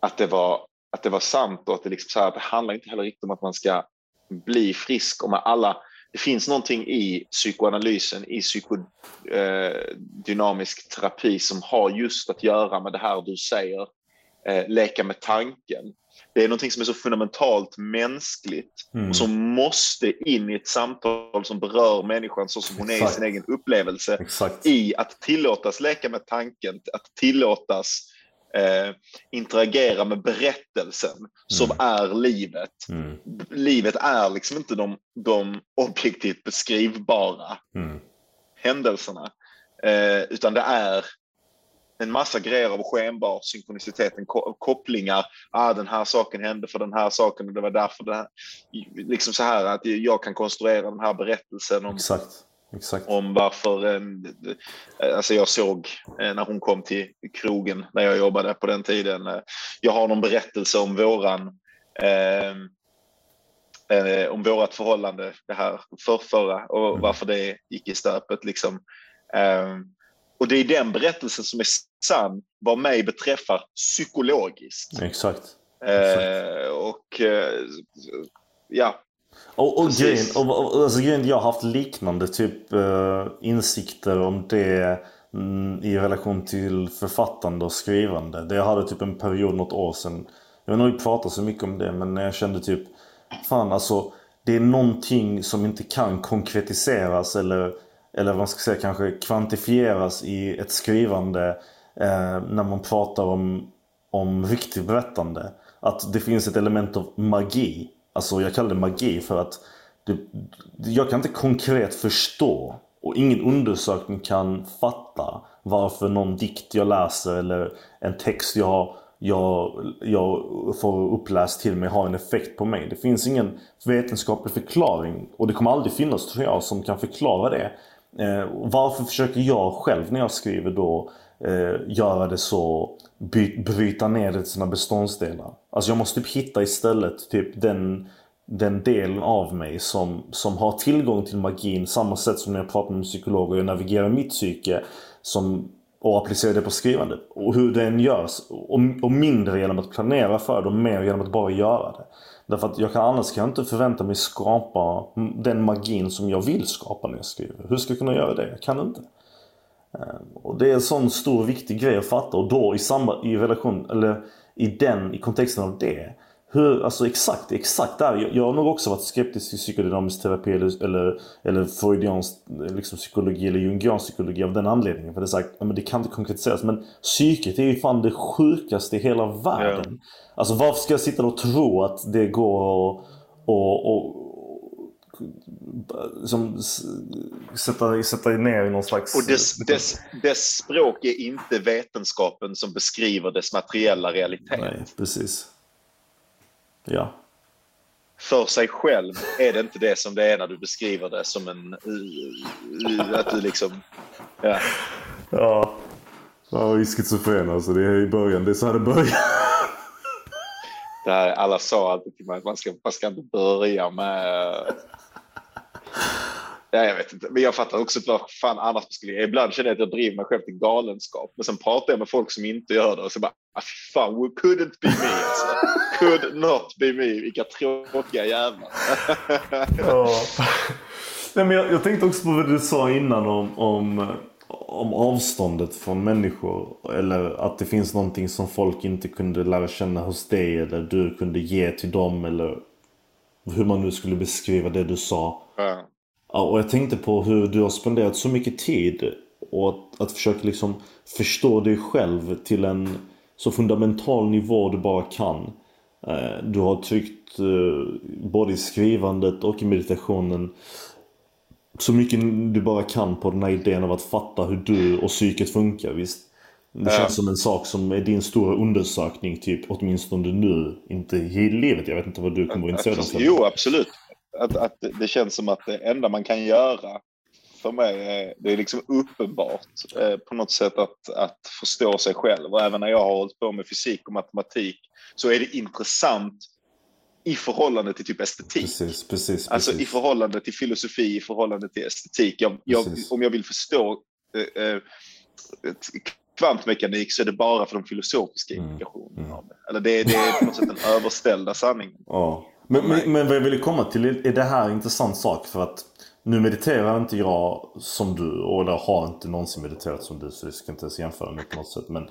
att det var, att det var sant och att det, liksom så här, det handlar inte heller riktigt om att man ska bli frisk. Om alla, det finns någonting i psykoanalysen, i psykodynamisk eh, terapi som har just att göra med det här du säger, eh, leka med tanken. Det är någonting som är så fundamentalt mänskligt mm. och som måste in i ett samtal som berör människan så som hon Exakt. är i sin egen upplevelse. Exakt. I att tillåtas leka med tanken, att tillåtas eh, interagera med berättelsen mm. som är livet. Mm. Livet är liksom inte de, de objektivt beskrivbara mm. händelserna, eh, utan det är en massa grejer av skenbar synkronicitet, kopplingar. Ah, den här saken hände för den här saken och det var därför det här. Liksom så här att jag kan konstruera den här berättelsen om Exakt Exakt. Om varför, eh, alltså jag såg eh, när hon kom till krogen när jag jobbade på den tiden. Eh, jag har någon berättelse om våran eh, om vårat förhållande, det här förrförra och mm. varför det gick i stöpet liksom. Eh, och det är den berättelsen som är sann vad mig beträffar psykologiskt. Exakt. Exakt. Eh, och ja, och, och, grejen, och, och, alltså, grejen, jag har haft liknande typ uh, insikter om det mm, i relation till författande och skrivande. Det jag hade typ en period något år sedan. Jag har nog pratat så mycket om det men jag kände typ Fan alltså Det är någonting som inte kan konkretiseras eller Eller vad man ska säga kanske kvantifieras i ett skrivande eh, När man pratar om Om riktigt berättande. Att det finns ett element av magi Alltså jag kallar det magi för att det, jag kan inte konkret förstå och ingen undersökning kan fatta varför någon dikt jag läser eller en text jag, jag, jag får uppläst till mig har en effekt på mig. Det finns ingen vetenskaplig förklaring och det kommer aldrig finnas tror jag som kan förklara det. Eh, varför försöker jag själv när jag skriver då eh, göra det så, by, bryta ner det till sina beståndsdelar. Alltså jag måste typ hitta istället typ den, den delen av mig som, som har tillgång till magin samma sätt som när jag pratar med psykologer och jag navigerar mitt psyke som och applicera det på skrivandet. Och hur den görs. Och, och mindre genom att planera för det och mer genom att bara göra det. Därför att jag kan, annars kan jag inte förvänta mig skapa den magin som jag vill skapa när jag skriver. Hur ska jag kunna göra det? Jag kan inte. Eh, och det är en sån stor viktig grej att fatta och då i, samband, i relation, eller i den, i kontexten av det hur, alltså exakt, exakt där. Jag, jag har nog också varit skeptisk till psykodynamisk terapi eller, eller, eller freudiansk liksom, psykologi eller jungiansk psykologi av den anledningen. För det är sagt, men det kan inte konkretiseras. Men psyket är ju fan det sjukaste i hela världen. Ja. Alltså varför ska jag sitta och tro att det går att och, och, som, sätta, sätta ner i någon slags... Och dess, dess, dess språk är inte vetenskapen som beskriver dess materiella realitet. Nej, precis. Ja. För sig själv är det inte det som det är när du beskriver det som en... Att du liksom... Ja. Ja. Ja, i schizofren alltså. Det är i början. Det är så här det börjar. Det här, alla sa alltid till mig att man ska, man ska inte börja med Ja, jag vet inte, men jag fattar också vad fan annars skulle jag. Ibland känner jag att jag driver mig själv till galenskap, men sen pratar jag med folk som inte gör det och så bara, ah, fan, couldn't be me alltså. Could not be me, vilka tråkiga jävlar. ja. Nej, men jag, jag, tänkte också på vad du sa innan om, om, om avståndet från människor. Eller att det finns någonting som folk inte kunde lära känna hos dig eller du kunde ge till dem eller hur man nu skulle beskriva det du sa. Ja. Ja, och jag tänkte på hur du har spenderat så mycket tid och att, att försöka liksom förstå dig själv till en så fundamental nivå du bara kan. Eh, du har tryckt eh, både i skrivandet och i meditationen så mycket du bara kan på den här idén av att fatta hur du och psyket funkar. Visst? Det känns ja. som en sak som är din stora undersökning, typ åtminstone nu. Inte i livet, jag vet inte vad du kommer vara intresserad av. Jo, absolut att, att det känns som att det enda man kan göra för mig är, det är liksom uppenbart eh, på något sätt att, att förstå sig själv. Och även när jag har hållit på med fysik och matematik så är det intressant i förhållande till typ estetik. Precis, precis, alltså precis. i förhållande till filosofi, i förhållande till estetik. Jag, jag, om jag vill förstå eh, eh, kvantmekanik så är det bara för de filosofiska mm, implikationerna mm. av det. Eller det, det är på något sätt den överställda sanningen. Ja. Men, men, men, vad jag ville komma till är det här en intressant sak? För att nu mediterar inte jag som du och jag har inte någonsin mediterat som du så det ska inte ens jämföra med på något sätt. Men,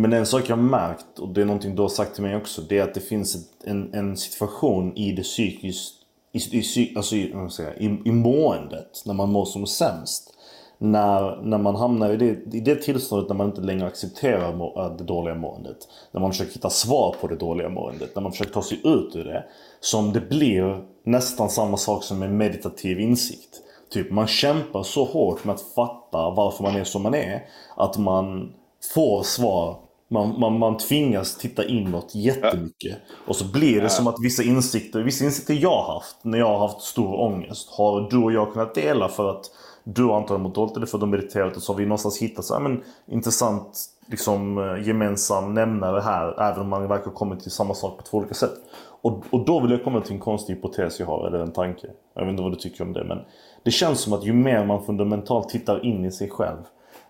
men en sak jag har märkt och det är någonting du har sagt till mig också det är att det finns en, en situation i det psykiskt i, i, alltså i, säga, i, i måendet när man mår som sämst när, när man hamnar i det, i det tillståndet när man inte längre accepterar må, äh, det dåliga måendet. När man försöker hitta svar på det dåliga måendet. När man försöker ta sig ut ur det. Som det blir nästan samma sak som en meditativ insikt. Typ man kämpar så hårt med att fatta varför man är som man är. Att man får svar man, man, man tvingas titta inåt jättemycket. Och så blir det som att vissa insikter, vissa insikter jag haft när jag har haft stor ångest har du och jag kunnat dela för att du har antagligen mått dåligt eller för att de har och så har vi någonstans hittat så här, men, intressant liksom, eh, gemensam nämnare här. Även om man verkar ha kommit till samma sak på två olika sätt. Och, och då vill jag komma till en konstig hypotes jag har, eller en tanke. Jag vet inte vad du tycker om det men det känns som att ju mer man fundamentalt tittar in i sig själv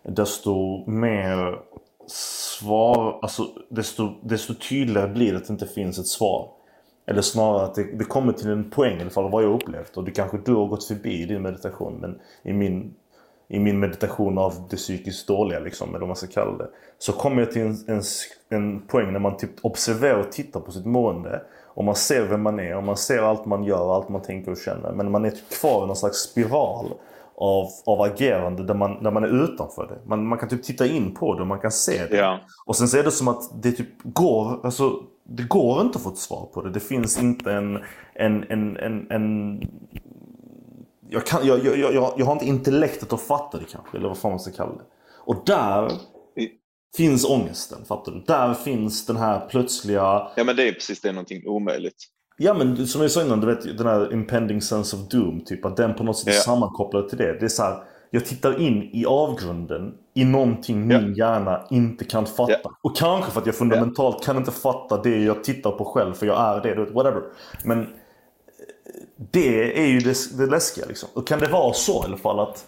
desto mer svar, alltså desto, desto tydligare blir det att det inte finns ett svar. Eller snarare att det, det kommer till en poäng i alla fall vad jag upplevt. Och det kanske du har gått förbi i din meditation. Men i min, i min meditation av det psykiskt dåliga, liksom, eller vad man ska kalla det. Så kommer jag till en, en, en poäng när man typ observerar och tittar på sitt mående. Och man ser vem man är och man ser allt man gör, allt man tänker och känner. Men man är typ kvar i någon slags spiral av, av agerande där man, där man är utanför det. Man, man kan typ titta in på det och man kan se det. Ja. Och sen så är det som att det typ går, alltså det går inte att få ett svar på det. Det finns inte en... en, en, en, en jag, kan, jag, jag, jag, jag har inte intellektet att fatta det kanske, eller vad fan man ska kalla det. Och där finns ångesten, fattar du? Där finns den här plötsliga... Ja men det är precis det, någonting omöjligt. Ja men som jag sa innan, du vet den här impending sense of doom, typ att den på något sätt är ja. sammankopplad till det. Det är så här, jag tittar in i avgrunden i någonting min yeah. hjärna inte kan fatta. Yeah. Och kanske för att jag fundamentalt kan inte fatta det jag tittar på själv för jag är det, whatever. Men eh, det är ju det, det läskiga liksom. Och kan det vara så i alla fall att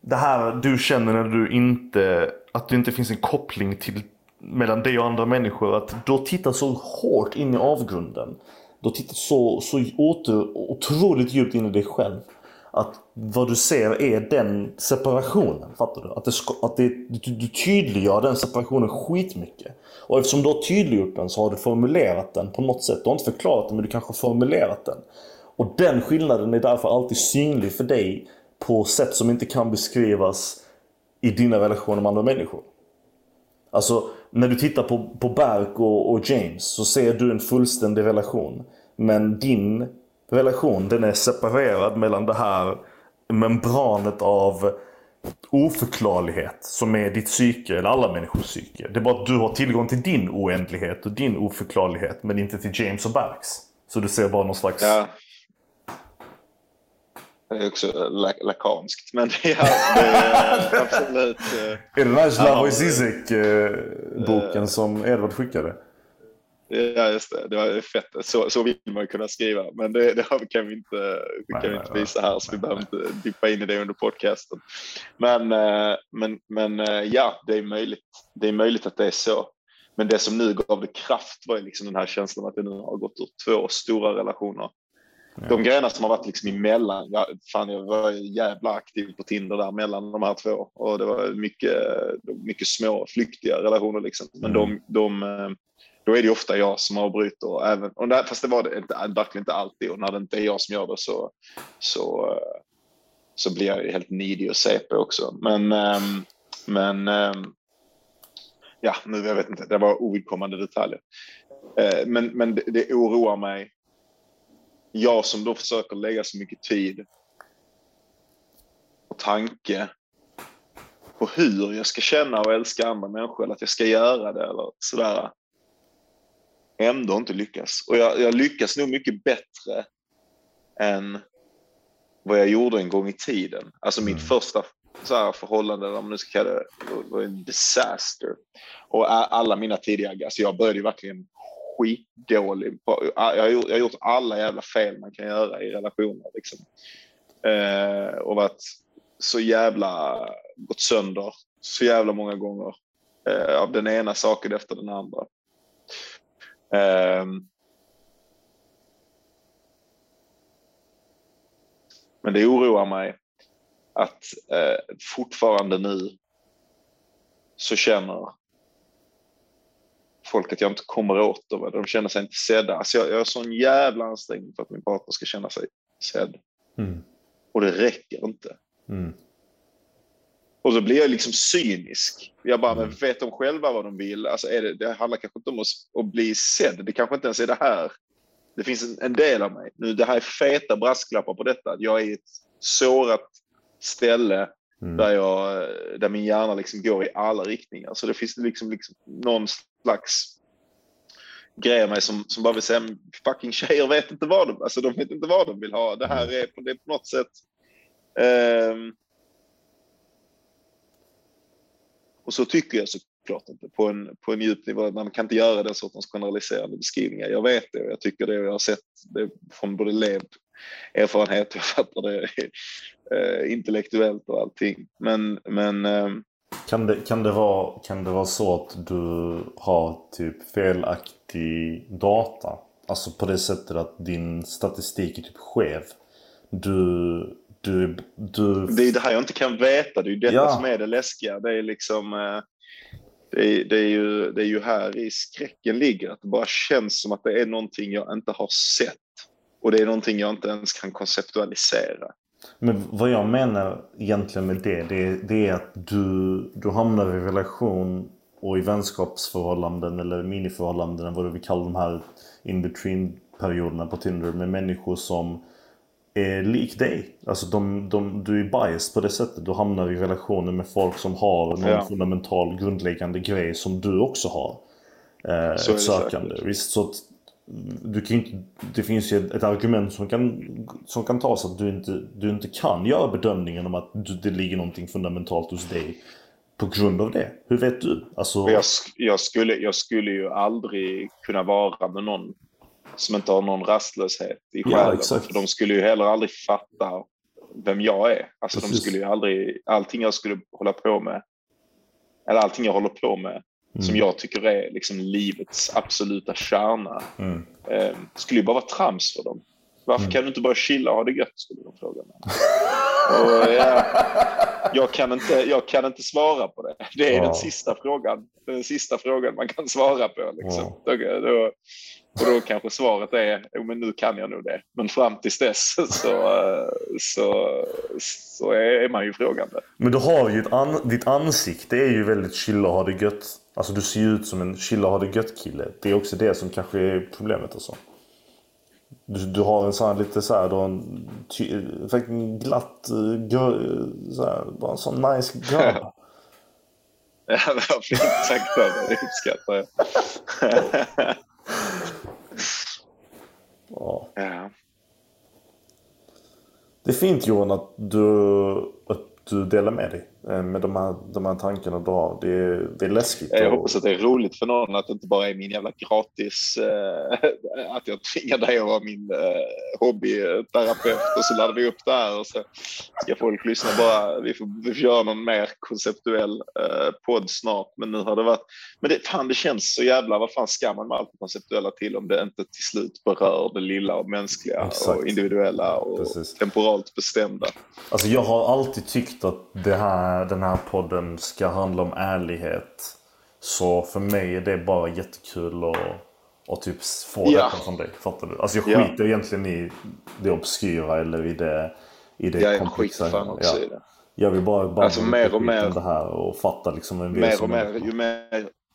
det här du känner när du inte, att det inte finns en koppling till, mellan dig och andra människor. Att du har tittat så hårt in i avgrunden. Du har tittat så, så åter, otroligt djupt in i dig själv. Att vad du ser är den separationen. Fattar du? Att, det, ska- att det, du, du tydliggör den separationen skitmycket. Och eftersom du har tydliggjort den så har du formulerat den på något sätt. Du har inte förklarat den men du kanske har formulerat den. Och den skillnaden är därför alltid synlig för dig på sätt som inte kan beskrivas i dina relationer med andra människor. Alltså, när du tittar på, på Berk och, och James så ser du en fullständig relation. Men din relation, den är separerad mellan det här membranet av oförklarlighet som är ditt psyke, eller alla människors psyke. Det är bara att du har tillgång till din oändlighet och din oförklarlighet, men inte till James och Berks. Så du ser bara någon slags... Ja. Det är också la- lakanskt, men ja, det är absolut. Är det Slavoj eh, Zizek-boken som Edvard skickade? Ja, just det. Det var fett. Så, så vill man ju kunna skriva, men det, det kan vi inte, Nej, kan vi nej, inte nej. visa här, så vi behöver inte dippa in i det under podcasten. Men, eh, men, men eh, ja, det är möjligt. Det är möjligt att det är så. Men det som nu gav det kraft var liksom den här känslan att det nu har gått ur två stora relationer. De grejerna som har varit liksom emellan, ja, fan jag var jävla aktiv på Tinder där mellan de här två och det var mycket, mycket små flyktiga relationer liksom. Men de, de, eh, då är det ofta jag som avbryter, och även, och där, fast det var det inte, verkligen inte alltid och när det inte är jag som gör det så, så, eh, så blir jag ju helt nidig och CP också. Men, ehm, men ehm, ja, nu jag vet inte, det var ovidkommande detaljer. Eh, men, men det, det oroar mig jag som då försöker lägga så mycket tid och tanke på hur jag ska känna och älska andra människor eller att jag ska göra det eller sådär. Ändå inte lyckas. Och jag, jag lyckas nog mycket bättre än vad jag gjorde en gång i tiden. Alltså mitt Mm. första så här förhållande, om man nu ska kalla det, var en disaster. Och alla mina tidigare, alltså jag började ju verkligen skitdålig. På, jag, har gjort, jag har gjort alla jävla fel man kan göra i relationer. Liksom. Eh, och varit så jävla, gått sönder så jävla många gånger. Eh, av den ena saken efter den andra. Ehm. men det oroar mig att eh, fortfarande nu så känner folk att jag inte kommer åt dem. De känner sig inte sedda. Alltså jag, jag har sån jävla ansträngning för att min partner ska känna sig sedd. Mm. Och det räcker inte. Mm. Och så blir jag liksom cynisk. Jag bara, Mm. men vet de själva vad de vill? Alltså är det, det handlar kanske inte om att, att bli sedd. Det kanske inte ens är det här. Det finns en, en del av mig. Nu, det här är feta brasklappar på detta. Jag är i ett sårat ställe Mm. där, jag, där min hjärna liksom går i alla riktningar. Så det finns liksom, liksom någon slags grej mig som, som bara vill säga, "Men fucking tjejer vet inte vad de, alltså de vet inte vad de vill ha. Det här är på, det är på något sätt ehm, och så tycker jag såklart inte på en, på en djup nivå. Man kan inte göra den sortens generaliserande beskrivningar. Jag vet det och jag tycker det och jag har sett det från både levd erfarenhet och jag fattar det eh, intellektuellt och allting. Men, men eh, Kan, det, kan, det vara, kan det vara så att du har typ felaktig data? Alltså på det sättet att din statistik är typ skev. Du... Du... du det är det här jag inte kan veta. Det är ju detta Ja. som är det läskiga. Det är liksom eh, det är, det, är ju, det är ju här i skräcken ligger. Att det bara känns som att det är någonting jag inte har sett. Och det är någonting jag inte ens kan konceptualisera. Men vad jag menar egentligen med det, det är, det är att du, du hamnar i relation och i vänskapsförhållanden eller miniförhållanden, vad du vill kalla de här in between perioderna på Tinder med människor som är lik dig. Alltså de, de, du är biased på det sättet. Du hamnar i relationer med folk som har någon Ja. fundamental grundläggande grej som du också har. Eh, Så ett sökande. säkert. Visst, så att du kan inte, det finns ju ett, argument som kan, som kan tas att du inte, du inte kan göra bedömningen om att du, det ligger någonting fundamentalt hos dig på grund av det. Hur vet du? Alltså, jag, jag, skulle, jag skulle ju aldrig kunna vara med någon som inte har någon rastlöshet i Ja, själen. För de skulle ju heller aldrig fatta vem jag är. Alltså de skulle ju aldrig, allting jag skulle hålla på med, eller allting jag håller på med, som Mm. jag tycker är liksom livets absoluta kärna, Mm. eh, skulle ju bara vara trams för dem. Varför Mm. kan du inte bara chilla och ha det gött, skulle de fråga mig. Och, ja, jag, kan inte, jag kan inte svara på det. Det är Ja. den sista frågan. Den sista frågan man kan svara på. Liksom. Ja. Då, då, och då kanske svaret är, jo men nu kan jag nog det. Men fram tills dess så, så, så är man ju frågande. Men du har ju ett an- ditt ansikte är ju väldigt chilla och ha det gött. Alltså du ser ju ut som en chilla och ha det gött kille. Det är också det som kanske är problemet alltså. Du, du har en sån här lite så här, har en, ty, en glatt, uh, gör, så här, bara en sån nice grabb. Ja, det var fint sagt av dig. Det uppskattar jag. Ja. ja. Det är fint Johan att du, att du delar med dig eh, med de här, de här tankarna har. Det är, det är läskigt. Jag hoppas att det är roligt för någon att det inte bara är min jävla gratis... Eh, att jag tvingar dig att vara min eh, hobbyterapeut och så laddar vi upp det här och så ska folk lyssna bara. Vi får, vi får göra någon mer konceptuell eh, podd snart. Men nu har det varit... Men det, fan, det känns så jävla... Vad fan ska man med allt det konceptuella till om det inte till slut berör det lilla och mänskliga Exakt. och individuella och Precis. temporalt bestämda? Alltså jag har alltid tyckt att det här, den här podden ska handla om ärlighet. Så för mig är det bara jättekul att, att typ få Ja. detta från dig. Fattar du? Alltså jag Ja. skiter egentligen i det obskyra eller i det, i det Jag är komplexa. skit fan också Ja. i det. Jag vill bara, bara Alltså, mer och mer- det här och fatta liksom vem vi är mer och mer, ju mer,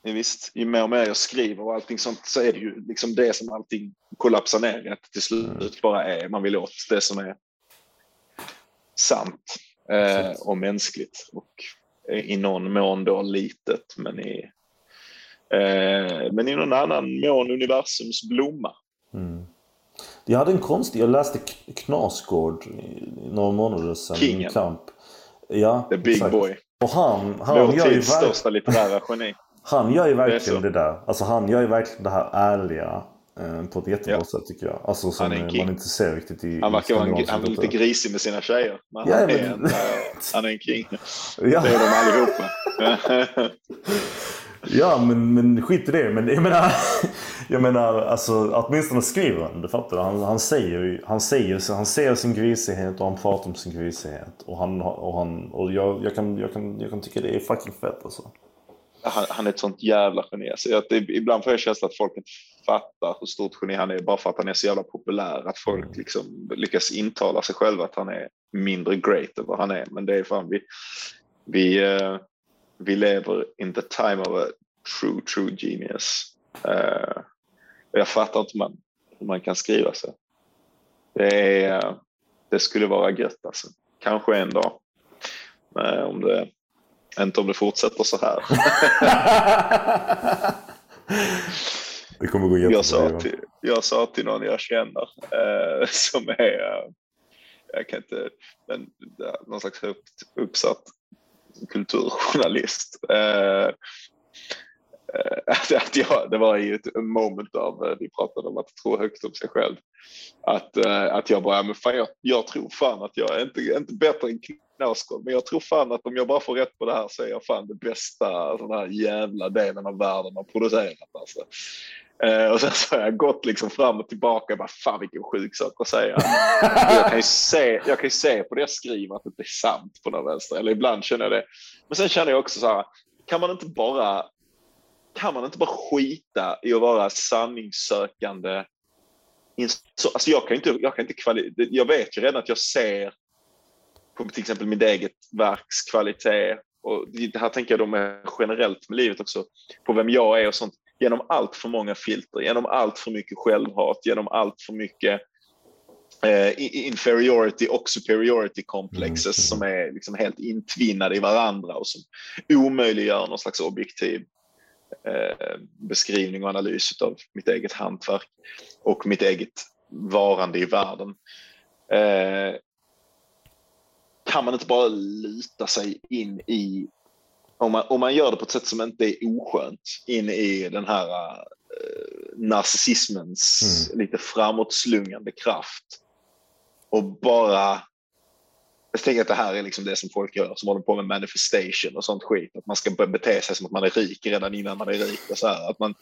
ja, visst, ju mer och mer jag skriver och allting sånt så är det ju liksom det som allting kollapsar ner i. Att till slut Mm. bara är man vill åt det som är sant eh, och mänskligt och eh, i någon mån då litet men i eh, men i någon annan mån universums blomma. Mm. Jag hade en konstig, jag läste Knasgård några månader sedan. Kingen. kamp. Ja, The big exakt. boy. Och han, han Vår gör ju största litterära geni. Han gör ju Det verkligen så. det, där. Alltså han gör ju verkligen det här ärliga på ett jättebra Ja. sätt tycker jag. Alltså som eh, man inte ser riktigt i Han verkar vara han är lite grisig med sina tjejer. Men Ja, han, men- är en, eh, han är en king. Ja, Det är de allihopa. ja men, men skit i det. Men jag menar, jag menar alltså åtminstone skriver han det. Fattar du? Han, han säger han säger han ser sin grisighet och han pratar om sin grisighet. Och, han, och, han, och jag, jag, kan, jag, kan, jag kan tycka det är fucking fett alltså. han, han är ett sånt jävla geni. Så att det, ibland får jag känslan att folk inte fattar hur stort geni han är bara för att han är så jävla populär. Att folk liksom lyckas intala sig själva att han är mindre great än vad han är. Men det är fan vi, vi, eh, vi lever in the time of a true, true genius. Och jag fattar inte hur man, hur man kan skriva så. Det, är, eh, det skulle vara gött alltså. Kanske en dag. Eh, om det, inte om det fortsätter så här. Det kommer gå jättebra. Jag sa, till, jag sa till någon jag känner eh, som är, eh, jag kan inte, men är någon slags högt uppsatt kulturjournalist. Eh, eh, att, jag, det var i ett moment av, eh, vi pratade om att tro högt om sig själv. Att, eh, att jag bara, men fan, jag, jag tror fan att jag är inte, inte bättre än Knausgård, men jag tror fan att om jag bara får rätt på det här så är jag fan det bästa sån här jävla delen av världen har producerat. Alltså. Eh, och sen så har jag gått liksom fram och tillbaka och bara fan vilken sjuk sak att säga. jag, kan ju se, jag kan ju se på det jag skriver att det inte är sant på den vänster. Eller ibland känner jag det. Men sen känner jag också så här, kan man inte bara kan man inte bara skita i att vara sanningssökande? Så, alltså jag kan inte, jag kan inte kvali- jag vet ju redan att jag ser på till exempel mitt eget verks kvalitet och det här tänker jag då med generellt med livet också, på vem jag är och sånt, genom allt för många filter, genom allt för mycket självhat, genom allt för mycket eh, inferiority och superiority complexes Mm, som är liksom helt intvinnade i varandra och som omöjliggör någon slags objektiv eh, beskrivning och analys av mitt eget hantverk och mitt eget varande i världen. Eh, kan man inte bara luta sig in i, om man, om man gör det på ett sätt som inte är oskönt, in i den här eh, narcissismens lite framåtslungande kraft och bara Jag tänker att det här är liksom det som folk gör som håller på med manifestation och sånt skit. Att man ska börja bete sig som att man är rik redan innan man är rik. Och så här. Att man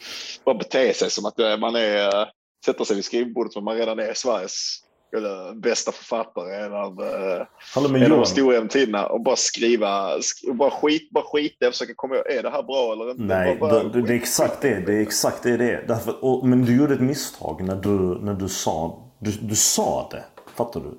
bara beter sig som att eh, man är, sätter sig vid skrivbordet som man redan är Sveriges eller, bästa författare. En av, eh, en av de Johan, stora genom tiderna. Och bara skriva, sk- och bara skit, bara skita och försöka komma ihåg, är det här bra eller inte? Nej, Bara- bara- det, det är exakt det. Det är exakt det det är. Därför, och, men du gjorde ett misstag när du, när du sa... Du, du sa det. Fattar du?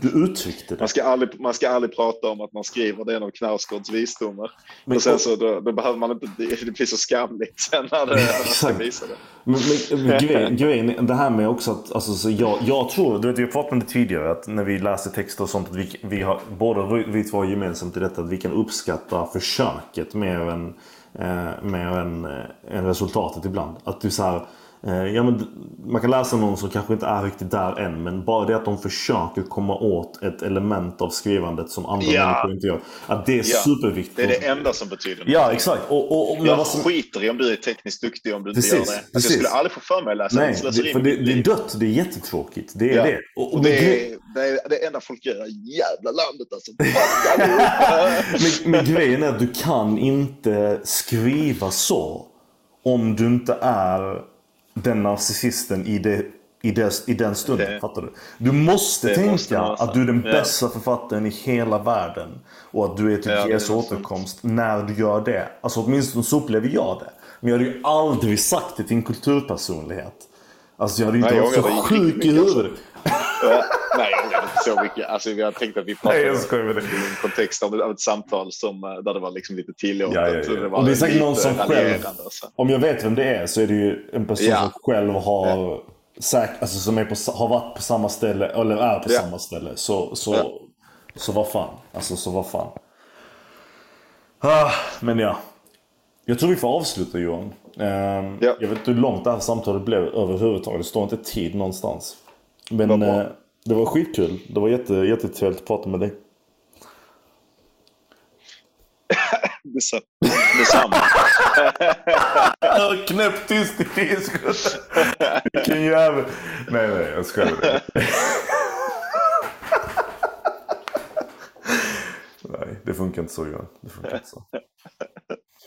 Du uttryckte det. Man ska, aldrig, man ska aldrig prata om att man skriver, det är en av Knausgårds visdomar. Men- och sen så då, då behöver man inte, det det blir så skamligt sen när, det, när man ska visa det. Men, men, men grejen, grejen, det här med också att, alltså, så jag, jag tror, du vet vi har pratat om det tidigare, att när vi läser texter och sånt, att vi, vi har, båda vi två gemensamt i detta, att vi kan uppskatta försöket mer än, eh, mer än, eh, än resultatet ibland. Att du så här, ja, men, man kan läsa någon som kanske inte är riktigt där än, men bara det att de försöker komma åt ett element av skrivandet som andra Ja. människor inte gör. Att det är Ja, superviktigt. Det är det enda som betyder något. Ja, exakt. Och, och, och, Jag som- skiter i om du är tekniskt duktig om du inte Precis, gör det. Precis. jag skulle aldrig få för mig att läsa Nej, det, för det, det är dött. Det är jättetråkigt. Det är Ja. det. Och, Och det, gre- är, det är det enda folk gör. Jävla landet alltså. Men, men grejen är att du kan inte skriva så om du inte är den narcissisten i, det, i, det, i den stunden. Det- fattar du? Du måste tänka måste att du är den Ja. bästa författaren i hela världen. Och att du är Ja, det är Jesu återkomst när du gör det. Alltså åtminstone så upplever jag det. Men jag hade ju aldrig sagt det till en kulturpersonlighet. Alltså jag hade ju inte Nej, varit så sjuk i alltså. huvudet. Nej, jag vet inte så mycket. Alltså, vi har tänkt att vi jag pratade i en kontext av, av ett samtal som, eh, där det var liksom lite tillåtet. Ja, ja, ja. Det Och det är säkert någon som själv- Alltså. Om jag vet vem det är så är det ju en person Ja. som själv har, säk, alltså som är på, har varit på samma ställe, eller är på samma ställe. Så, så, så vad fan. Alltså så vad fan. Ah, men ja. Jag tror vi får avsluta Johan. Ehm, Ja. Jag vet inte hur långt det här samtalet blev överhuvudtaget. Det står inte tid någonstans. Men Vad bra. eh, det var skitkul. Det var jätte, jättetrevligt att prata med dig. Dessa- Detsamma. Knäpptyst i disco. Vilken jävel. Nej, nej, jag skojar. Nej, det funkar inte så Johan. Det funkar inte så.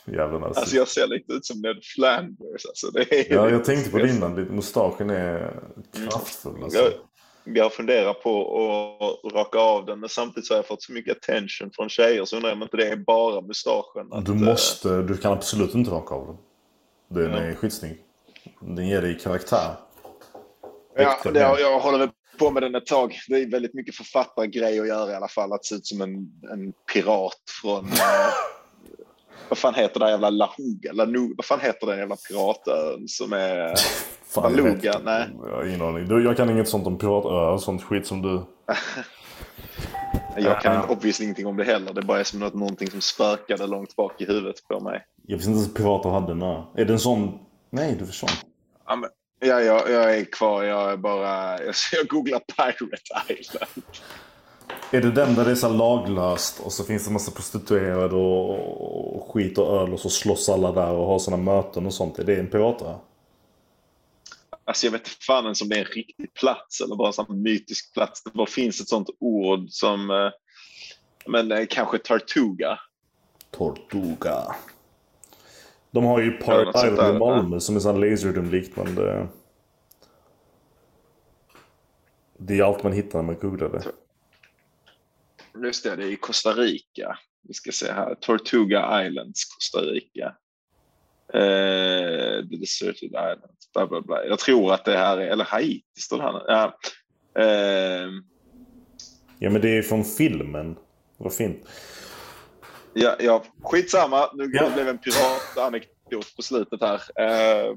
Jävla nazist. Alltså jag ser lite ut som Ned Flanders. Alltså, det är Ja, jag tänkte på det innan. Mustaschen är kraftfull alltså. Jag, jag funderar på att raka av den men samtidigt så har jag fått så mycket attention från tjejer så undrar jag om inte det är bara mustaschen. att, Du eh, måste, du kan absolut inte raka av den. Den är skitsnygg. Den ger dig karaktär. Ja, det, jag, håller väl på med den ett tag. Det är väldigt mycket författargrej att göra i alla fall. Att se ut som en, en pirat från... vad fan heter här jävla Lahuga? Lanu, vad fan heter den jävla piratön som är... Fan, jag inte. Nej. Jag har ingen aning. Du, Jag kan inget sånt om piratöar och sånt skit som du. Jag kan inte obviously ingenting om det heller. Det bara är som något, någonting som spökade långt bak i huvudet på mig. Jag visste inte ens att pirater hade en. Är det en sån? Nej, du förstår. Ja, men, ja, jag, jag är kvar. Jag är bara... Jag, jag googlar Pirate Island. Är det den där det är så laglöst och så finns det massa prostituerade och, och skit och öl och så slåss alla där och har såna möten och sånt? Är det en piratö? Alltså jag vet inte fan ens om det är en riktig plats eller bara en sån mytisk plats. Det bara finns ett sånt ord som... eh, Men eh, kanske Tartuga. Tortuga. De har ju Ja, Pirate sånt Island i Malmö som är sån Laserdom-liknande. Det är allt man hittar när man googlar det. Just det, det är i Costa Rica. Vi ska se här. Tortuga Islands, Costa Rica. Eh, the Deserted Islands. Bla, bla, bla. Jag tror att det här är... Eller Haiti står det här. Ja. Eh, Ja men det är från filmen. Vad fint. ja, ja, skitsamma. Nu Ja. blev en piratanekdot på slutet här. Eh,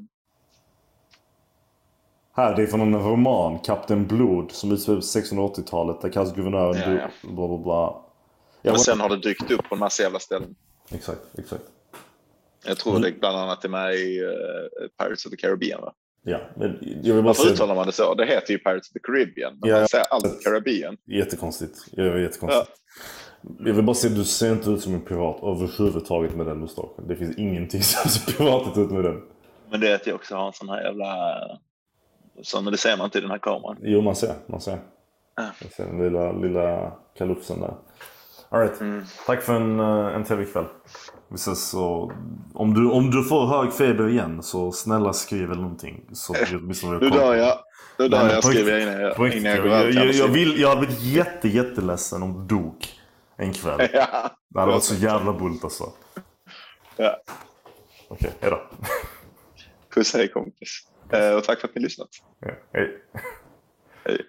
Här, det är från en roman, Kapten Blod, som utspelar på 1680-talet. Där kallas guvernören Ja, ja. bla bla bla. Ja, och sen har det dykt upp på en massa jävla ställen. Exakt, exakt. Jag tror det bland annat är med i uh, Pirates of the Caribbean. Va? Ja, men jag vill bara Varför säga... uttalar man det så? Det heter ju Pirates of the Caribbean. Men Ja. man säger alltid Caribbean. Jättekonstigt. Ja, jättekonstigt. Jag vill bara säga, du ser inte ut som en pirat överhuvudtaget med den mustaschen. Det finns ingenting som ser piratigt ut med den. Men det är att jag också har en sån här jävla... Så, men det ser man inte i den här kameran. Jo, man ser. Man ser. Ja. Den lilla, lilla kalufsen där. Alright. Mm. Tack för en, eh, en trevlig kväll. Vi ses så... Om du, om du får hög feber igen så snälla skriv eller någonting. Så åtminstone har Nu koll. dör jag. Nu dör jag skriver jag innan jag, innan jag går jag, jag, jag, vill, jag hade blivit jätte, jätteledsen om du dog en kväll. Ja. Det hade varit så jävla bullt alltså. ja. Okej, hejdå. Puss hej kompis. Eh, och tack för att ni lyssnat. Ja, hej. Hej.